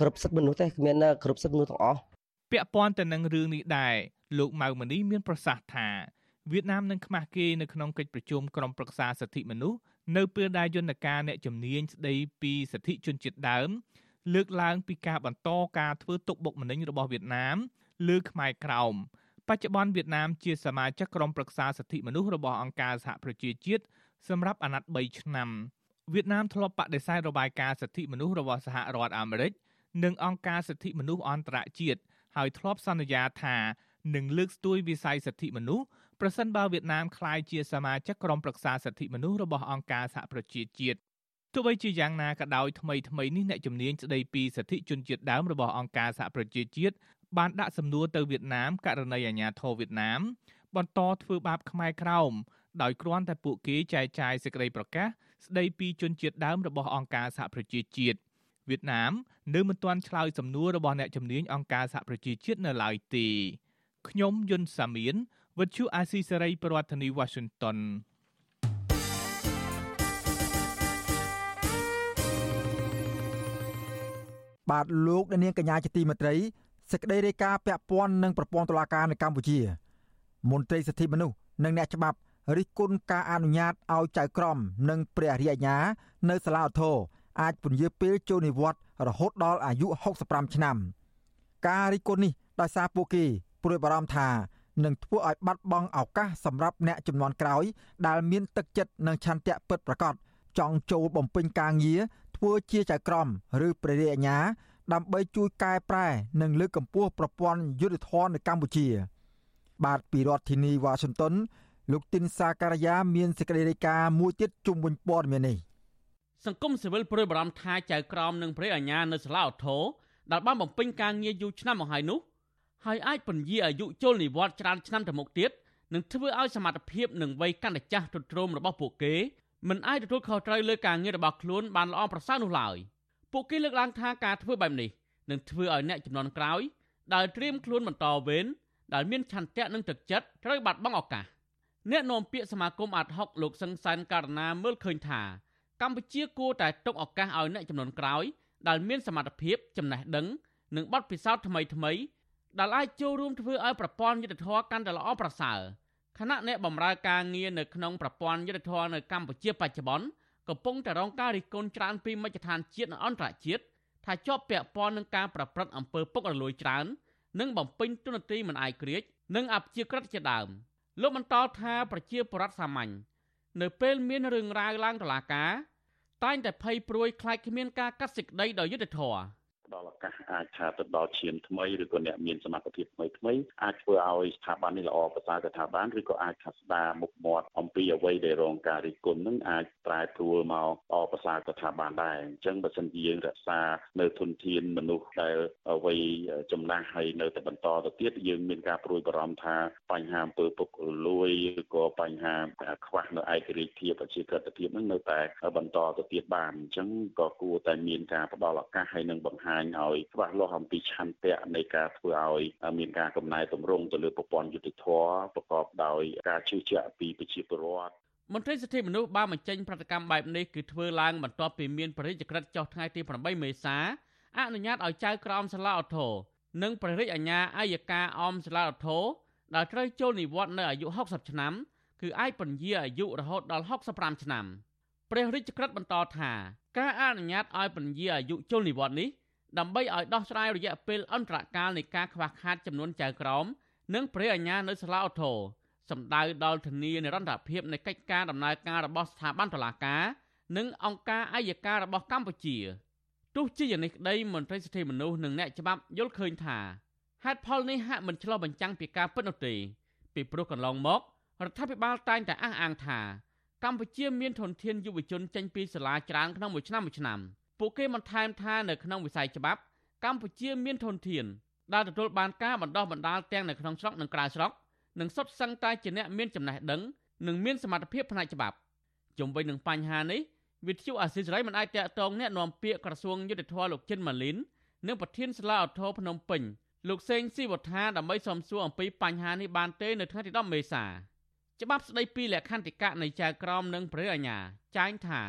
គ្រប់សិទ្ធិមនុស្សទេគ្មានគ្រប់សិទ្ធិមនុស្សទាំងអស់ពាក់ព័ន្ធទៅនឹងរឿងនេះដែរលោកម៉ៅមនីមានប្រសាសន៍ថាវៀតណាមនឹងខ្មាស់គេនៅក្នុងកិច្ចប្រជុំក្រុមប្រឹក្សាសិទ្ធិមនុស្សនៅពេលដែលយន្តការអ្នកជំនាញស្ដីពីសិទ្ធិជនជាតិដើម លើកឡើងពីការបន្តការធ្វើទុកបុកម្នេញរបស់វៀតណាមលើខ្មែរក្រោមបច្ចុប្បន្នវៀតណាមជាសមាជិកក្រុមប្រឹក្សាសិទ្ធិមនុស្សរបស់អង្គការសហប្រជាជាតិសម្រាប់អាណត្តិ3ឆ្នាំវៀតណាមធ្លាប់បដិសេធរបាយការណ៍សិទ្ធិមនុស្សរបស់សហរដ្ឋអាមេរិកនិងអង្គការសិទ្ធិមនុស្សអន្តរជាតិហើយធ្លាប់សន្យាថានឹងលើកស្ទួយវិស័យសិទ្ធិមនុស្សប្រសិនបើវៀតណាមក្លាយជាសមាជិកក្រុមប្រឹក្សាសិទ្ធិមនុស្សរបស់អង្គការសហប្រជាជាតិ ទោះបីជាយ៉ាងណាក៏ដោយថ្មីថ្មីនេះអ្នកជំនាញស្ដីពីសិទ្ធិជនជាតិដើមរបស់អង្គការសហប្រជាជាតិបានដាក់សំណួរទៅវៀតណាមករណីអាញាធរវៀតណាម បន្តធ្វើបាបខ្មែរក្រោមដោយគ្រាន់តែពួកគេចែកចាយសេចក្តីប្រកាសស្ដីពីជនជាតិដើមរបស់អង្គការសហប្រជាជាតិវៀតណាមនៅមិនទាន់ឆ្លើយសំណួររបស់អ្នកជំនាញអង្គការសហប្រជាជាតិនៅឡើយទេខ្ញុំយុនសាមៀនវិទ្យុអាស៊ីសេរីប្រធានាធិបតី Washington បាទលោកនាងកញ្ញាជាទីមេត្រីសេចក្តីរាយការណ៍ពាក់ព័ន្ធនឹងប្រព័ន្ធតុលាការនៅកម្ពុជា មន្ត្រីសិទ្ធិមនុស្សនិងអ្នកច្បាប់រិះគន់ការអនុញ្ញាតឲ្យចៅក្រម និងព្រះរាជអាជ្ញា នៅសាលាឧទ្ធរអាចពន្យាពេលចូលនិវត្តន៍រហូតដល់អាយុ65ឆ្នាំ ការរិះគន់នេះដោយសារពួកគេព្រួយបារម្ភថានឹងធ្វើឲ្យបាត់បង់ឱកាសសម្រាប់អ្នកចំនួនក្រោយដែលមានទឹកចិត្តនិងឆន្ទៈពិតប្រាកដចង់ចូលបំពេញការងារ ធ្វើជាចៅក្រមឬព្រះរាជអាជ្ញាដើម្បីជួយកែប្រែនិងលើកកម្ពស់ប្រព័ន្ធយុត្តិធម៌នៅកម្ពុជា បាទពីរដ្ឋធានីវ៉ាស៊ីនតោនលោកទីនសាការីយ៉ាមានសេចក្តីរាយការណ៍មួយទៀតជុំវិញព័ត៌មាននេះសង្គមស៊ីវិលព្រួយបារម្ភថាចៅក្រមនិងព្រះអាញានៅសាលាឧទ្ធរដែលបានបំពេញការងារយូរឆ្នាំមកហើយនោះហើយអាចពន្យាអាយុចូលនិវត្តន៍ច្រើនឆ្នាំទៅមុខទៀតនឹងធ្វើឲ្យសមត្ថភាពនិងវ័យកាន់តែចាស់ទ្រុឌទ្រោមរបស់ពួកគេ មិនអាចទទួលខុសត្រូវលើការងាររបស់ខ្លួនបានល្អប្រសើរនោះឡើយពួកគេលើកឡើងថាការធ្វើបែបនេះនឹងធ្វើឲ្យអ្នកចំនួនក្រោយដែលត្រៀមខ្លួនបន្តវេនដែលមានឆន្ទៈនិងទឹកចិត្តត្រូវបាត់បង់ឱកាសអ្នកនាំពាក្យសមាគមអាត់ហុកលោកសឹងសានករណាមើលឃើញថាកម្ពុជាគួរតែទុកឱកាសឲ្យអ្នកចំនួនក្រោយដែលមានសមត្ថភាពចំណេះដឹងនិងបទពិសោធន៍ថ្មីថ្មីដែលអាចចូលរួមធ្វើឲ្យប្រព័ន្ធយុទ្ធធរកាន់តែល្អប្រសើរ ខណៈអ្នកបម្រើការងារនៅក្នុងប្រព័ន្ធយុទ្ធធរនៅកម្ពុជាបច្ចុប្បន្នកំពុងតែរងការរិះគន់ច្រើនពីមជ្ឈដ្ឋានជាតិនិងអន្តរជាតិថាជាប់ពាក់ព័ន្ធនឹងការប្រព្រឹត្តអំពើពុករលួយច្រើននិងបំពេញទុននទីមិនអាយក្រិចនិងអព្យាក្រឹតជាដើមលោកបន្តថាប្រជាពលរដ្ឋសាមញ្ញនៅពេលមានរឿងរ៉ាវឡើងតុលាការតែងតែភ័យព្រួយខ្លាចគ្មានការកាត់សេចក្តីដោយយុត្តិធម៌ ផ្ដល់ឱកាសអាចថាទៅដល់ឈានថ្មីឬក៏អ្នកមានសមត្ថភាពថ្មីថ្មីអាចធ្វើឲ្យស្ថាប័ននេះល្អប្រសើរទៅស្ថាប័នឬក៏អាចថាស្ដារមុខមាត់អំពីអ្វីដែលរងការរិះគន់នឹងអាចប្រែប្រួលមកល្អប្រសើរទៅស្ថាប័នដែរអញ្ចឹងបើសិនជាយើងរក្សានៅធនធានមនុស្សដែលអ្វីចំណាស់ហើយនៅតែបន្តទៅទៀតយើងមានការព្រួយបារម្ភថាបញ្ហាអំពើពុករលួយឬក៏បញ្ហាខ្វះនៅឯករាជ្យភាពប្រជាក្រិតភាពនឹងនៅតែបន្តទៅទៀតបានអញ្ចឹងក៏គួរតែមានការផ្ដល់ឱកាសហើយនឹងបង្ហាញឲ្យច្បាស់លាស់អំពីឆន្ទៈនៃការធ្វើឲ្យមានការកំណែតម្រង់ទៅលើប្រព័ន្ធយុតិធធប្រកបដោយការជឿជាក់ពីប្រជាពលរដ្ឋមន្ត្រីសិទ្ធិមនុស្សបានបញ្ចេញប្រតិកម្មបែបនេះគឺធ្វើឡើងបន្ទាប់ពីមានព្រះរាជក្រឹត្យចុះថ្ងៃទី8មេសាអនុញ្ញាតឲ្យចៅក្រមសាលាឧទ្ធរនិងព្រះរាជអាជ្ញាអัยការអមសាលាឧទ្ធរដែលត្រូវចូលនិវត្តន៍នៅអាយុ60ឆ្នាំគឺអាចពន្យាអាយុរហូតដល់65ឆ្នាំព្រះរាជក្រឹត្យបន្តថាការអនុញ្ញាតឲ្យពន្យាអាយុចូលនិវត្តន៍នេះ ដើម្បីឲ្យដោះស្រាយរយៈពេលអន្តរកាលនៃការខ្វះខាតចំនួនចៅក្រមនិងព្រះអាជ្ញានៅសាលាឧទ្ធរសម្ដៅដល់ធានានិរន្តរភាពនៃកិច្ចការដំណើរការរបស់ស្ថាប័នតុលាការនិងអង្គការអัยការរបស់កម្ពុជាទោះជាយ៉ាងនេះក្តីមន្ត្រីសិទ្ធិមនុស្សនិងអ្នកច្បាប់យល់ឃើញថាហេតុផលនេះហាក់មិនឆ្លុះបញ្ចាំងពីការពិតនោះទេពីព្រោះកន្លងមករដ្ឋាភិបាលតែងតែអះអាងថាកម្ពុជាមានធនធានយុវជនចេញពីសាលាច្រើនក្នុងមួយឆ្នាំមួយឆ្នាំ។ ពួកគេបន្ថែមថានៅក្នុងវិស័យច្បាប់ កម្ពុជាមានធនធានដែលទទួលបានការបណ្ដោះបណ្ដាលទាំងនៅក្នុងស្រុកនិងក្រៅស្រុកនិងសុទ្ធសឹងតែជាអ្នកមានចំណេះដឹងនិងមានសមត្ថភាពផ្នែកច្បាប់ជុំវិញនឹងបញ្ហានេះវិទ្យុអាស៊ីសេរីមិនអាចតាក់ទងអ្នកនាំពាក្យក្រសួងយុទ្ធភ័ពលោកចិនម៉ាលីននិងប្រធានសាលាឧទ្ធរភ្នំពេញលោកសេងស៊ីវត្ថាដើម្បីសំសួរអំពីបញ្ហានេះបានទេនៅថ្ងៃទី10មេសាច្បាប់ស្ដីពីលក្ខន្តិកៈនៃចៅក្រមនិងព្រះអាជ្ញាចែងថា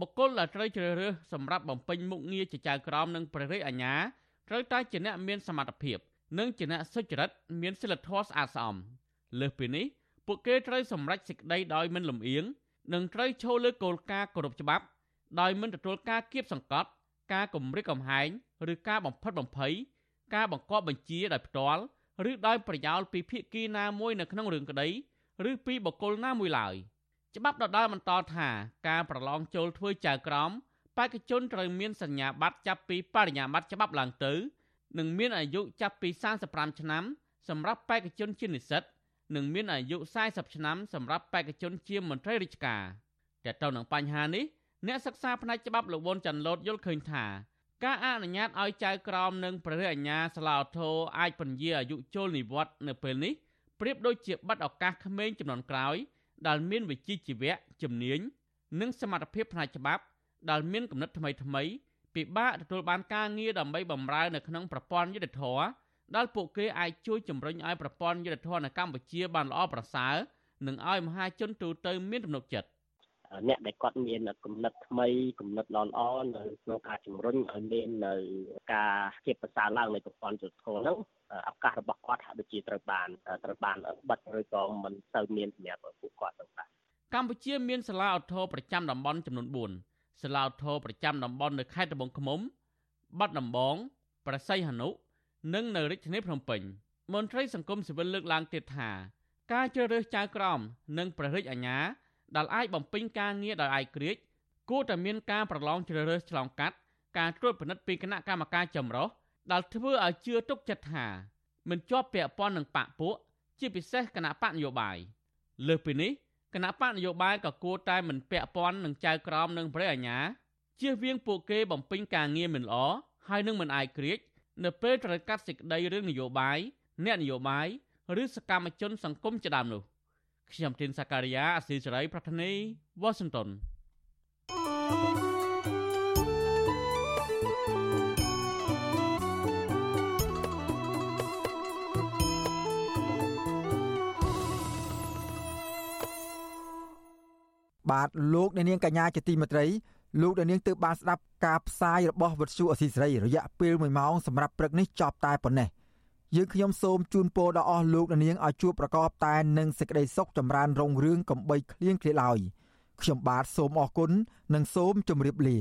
បុគ្គលដែលត្រូវជ្រើសរើសសម្រាប់បំពេញមុខងារជាចៅក្រមនិងព្រះរាជអាជ្ញាត្រូវតែជាអ្នកមានសមត្ថភាព និងជាអ្នកសុចរិតមានសីលធម៌ស្អាតស្អំលើសពីនេះពួកគេត្រូវសម្រេចសេចក្តីដោយមិនលំអៀងនិងត្រូវឈលលើគោលការណ៍គោរពច្បាប់ ដោយមិនទទួលការគៀបសង្កត់ ការគំរាមកំហែងឬការបំផិតបំភ័យការបង្កប់បញ្ជាដោយផ្ទាល់ឬដោយប្រយោលពីភាគីណាមួយនៅក្នុងរឿងក្តី ឬពីបុគ្គលណាមួយឡើយ។ ច្បាប់ដដែលបន្តថាការប្រឡងចូលធ្វើចៅក្រមបេក្ខជនត្រូវមានសញ្ញាបត្រចាប់ពីបរិញ្ញាបត្រច្បាប់ឡើងទៅនិងមានអាយុចាប់ពី35ឆ្នាំសម្រាប់បេក្ខជនជានិស្សិតនិងមានអាយុ40ឆ្នាំសម្រាប់បេក្ខជនជាមន្ត្រីរាជការតែទៅនឹងបញ្ហានេះអ្នកសិក្សាផ្នែកច្បាប់លោកវុនចាន់លូតយល់ឃើញថាការអនុញ្ញាតឲ្យចៅក្រមនិងព្រះរាជអាជ្ញាសាឡាអូថូអាចពន្យាអាយុចូលនិវត្តន៍នៅពេលនេះប្រៀបដូចជាប័ណ្ណឱកាសក្មេងចំនួនក្រោយ ដែលមានវិជ្ជាជីវៈជំនាញនិងសមត្ថភាពផ្នែកច្បាប់ដែលមានគំនិតថ្មីថ្មីពិបាកទទួលបានការងារដើម្បីបម្រើនៅក្នុងប្រព័ន្ធយុតិធធដែលពួកគេអាចជួយជំរុញឲ្យប្រព័ន្ធយុតិធធនៅកម្ពុជាបានល្អប្រសើរនិងឲ្យមហាជនទូទៅមានទំនុកចិត្ត អ្នកដែលគាត់មានគំនិតថ្មីគំនិតល្អល្អនៅក្នុងការជំរុញឲ្យមាននៅការជាប្រសើរឡើងនៃប្រព័ន្ធយុតិធធហ្នឹងឱកាសរបស់គាត់ហាក់ដូចជាត្រូវបានត្រូវបានបិទឬក៏មិនទៅមានសម្រាប់ពួកគាត់ទៅបាទកម្ពុជាមានសាលាឧទ្ធរប្រចាំតំបន់ចំនួន4សាលាឧទ្ធរប្រចាំតំបន់នៅខេត្តត្បូងឃ្មុំបាត់ដំបងប្រស័យហនុនិងនៅរាជធានីភ្នំពេញមន្ត្រីសង្គមស៊ីវិលលើកឡើងទៀតថាការជ្រើសរើសចៅក្រមនិងព្រះរាជអាជ្ញា ដែលអាចបំពេញការងារដោយឯករាជ្យគួរតែមានការប្រឡងជ្រើសរើសឆ្លងកាត់ការត្រួតពិនិត្យពីគណៈកម្មការចម្រុះដែលធ្វើឲ្យជឿទុកចិត្តថាមិនជាប់ពាក់ព័ន្ធនឹងបកពួកជាពិសេសគណៈបកនយោបាយលើសពីនេះគណៈបកនយោបាយក៏គួរតែមិនពាក់ព័ន្ធនឹងចៅក្រមនិងព្រះអាជ្ញាជៀសវាងពួកគេបំពេញការងារមិនល្អហើយនឹងមិនអាយក្រិចនៅពេលត្រូវកាត់សេចក្តីរឿងនយោបាយអ្នកនយោបាយឬសកម្មជនសង្គមជាដើមនោះ ខ្ញុំធីនសាការីយ៉ាអស៊ីសេរីប្រធានីវ៉ាស៊ីនតោន thank you មបាទលោកអ្នកនាងកញ្ញាជាទីមេត្រីលោកអ្នកនាងទើបបានស្ដាប់ការផ្សាយរបស់វិទ្យុអសីសេរីរយៈពេល1ម៉ោងសម្រាប់ព្រឹកនេះចប់តែប៉ុណ្ណេះ យើងខ្ញុំសូមជូនពរដល់អស់លោកអ្នកនាងឲ្យជួបប្រកបតែនឹងសេចក្តីសុខចម្រើនរុងរឿងកំបីគ្លៀងគ្លាឡើយខ្ញុំបាទសូមអរគុណនិងសូមជម្រាបលា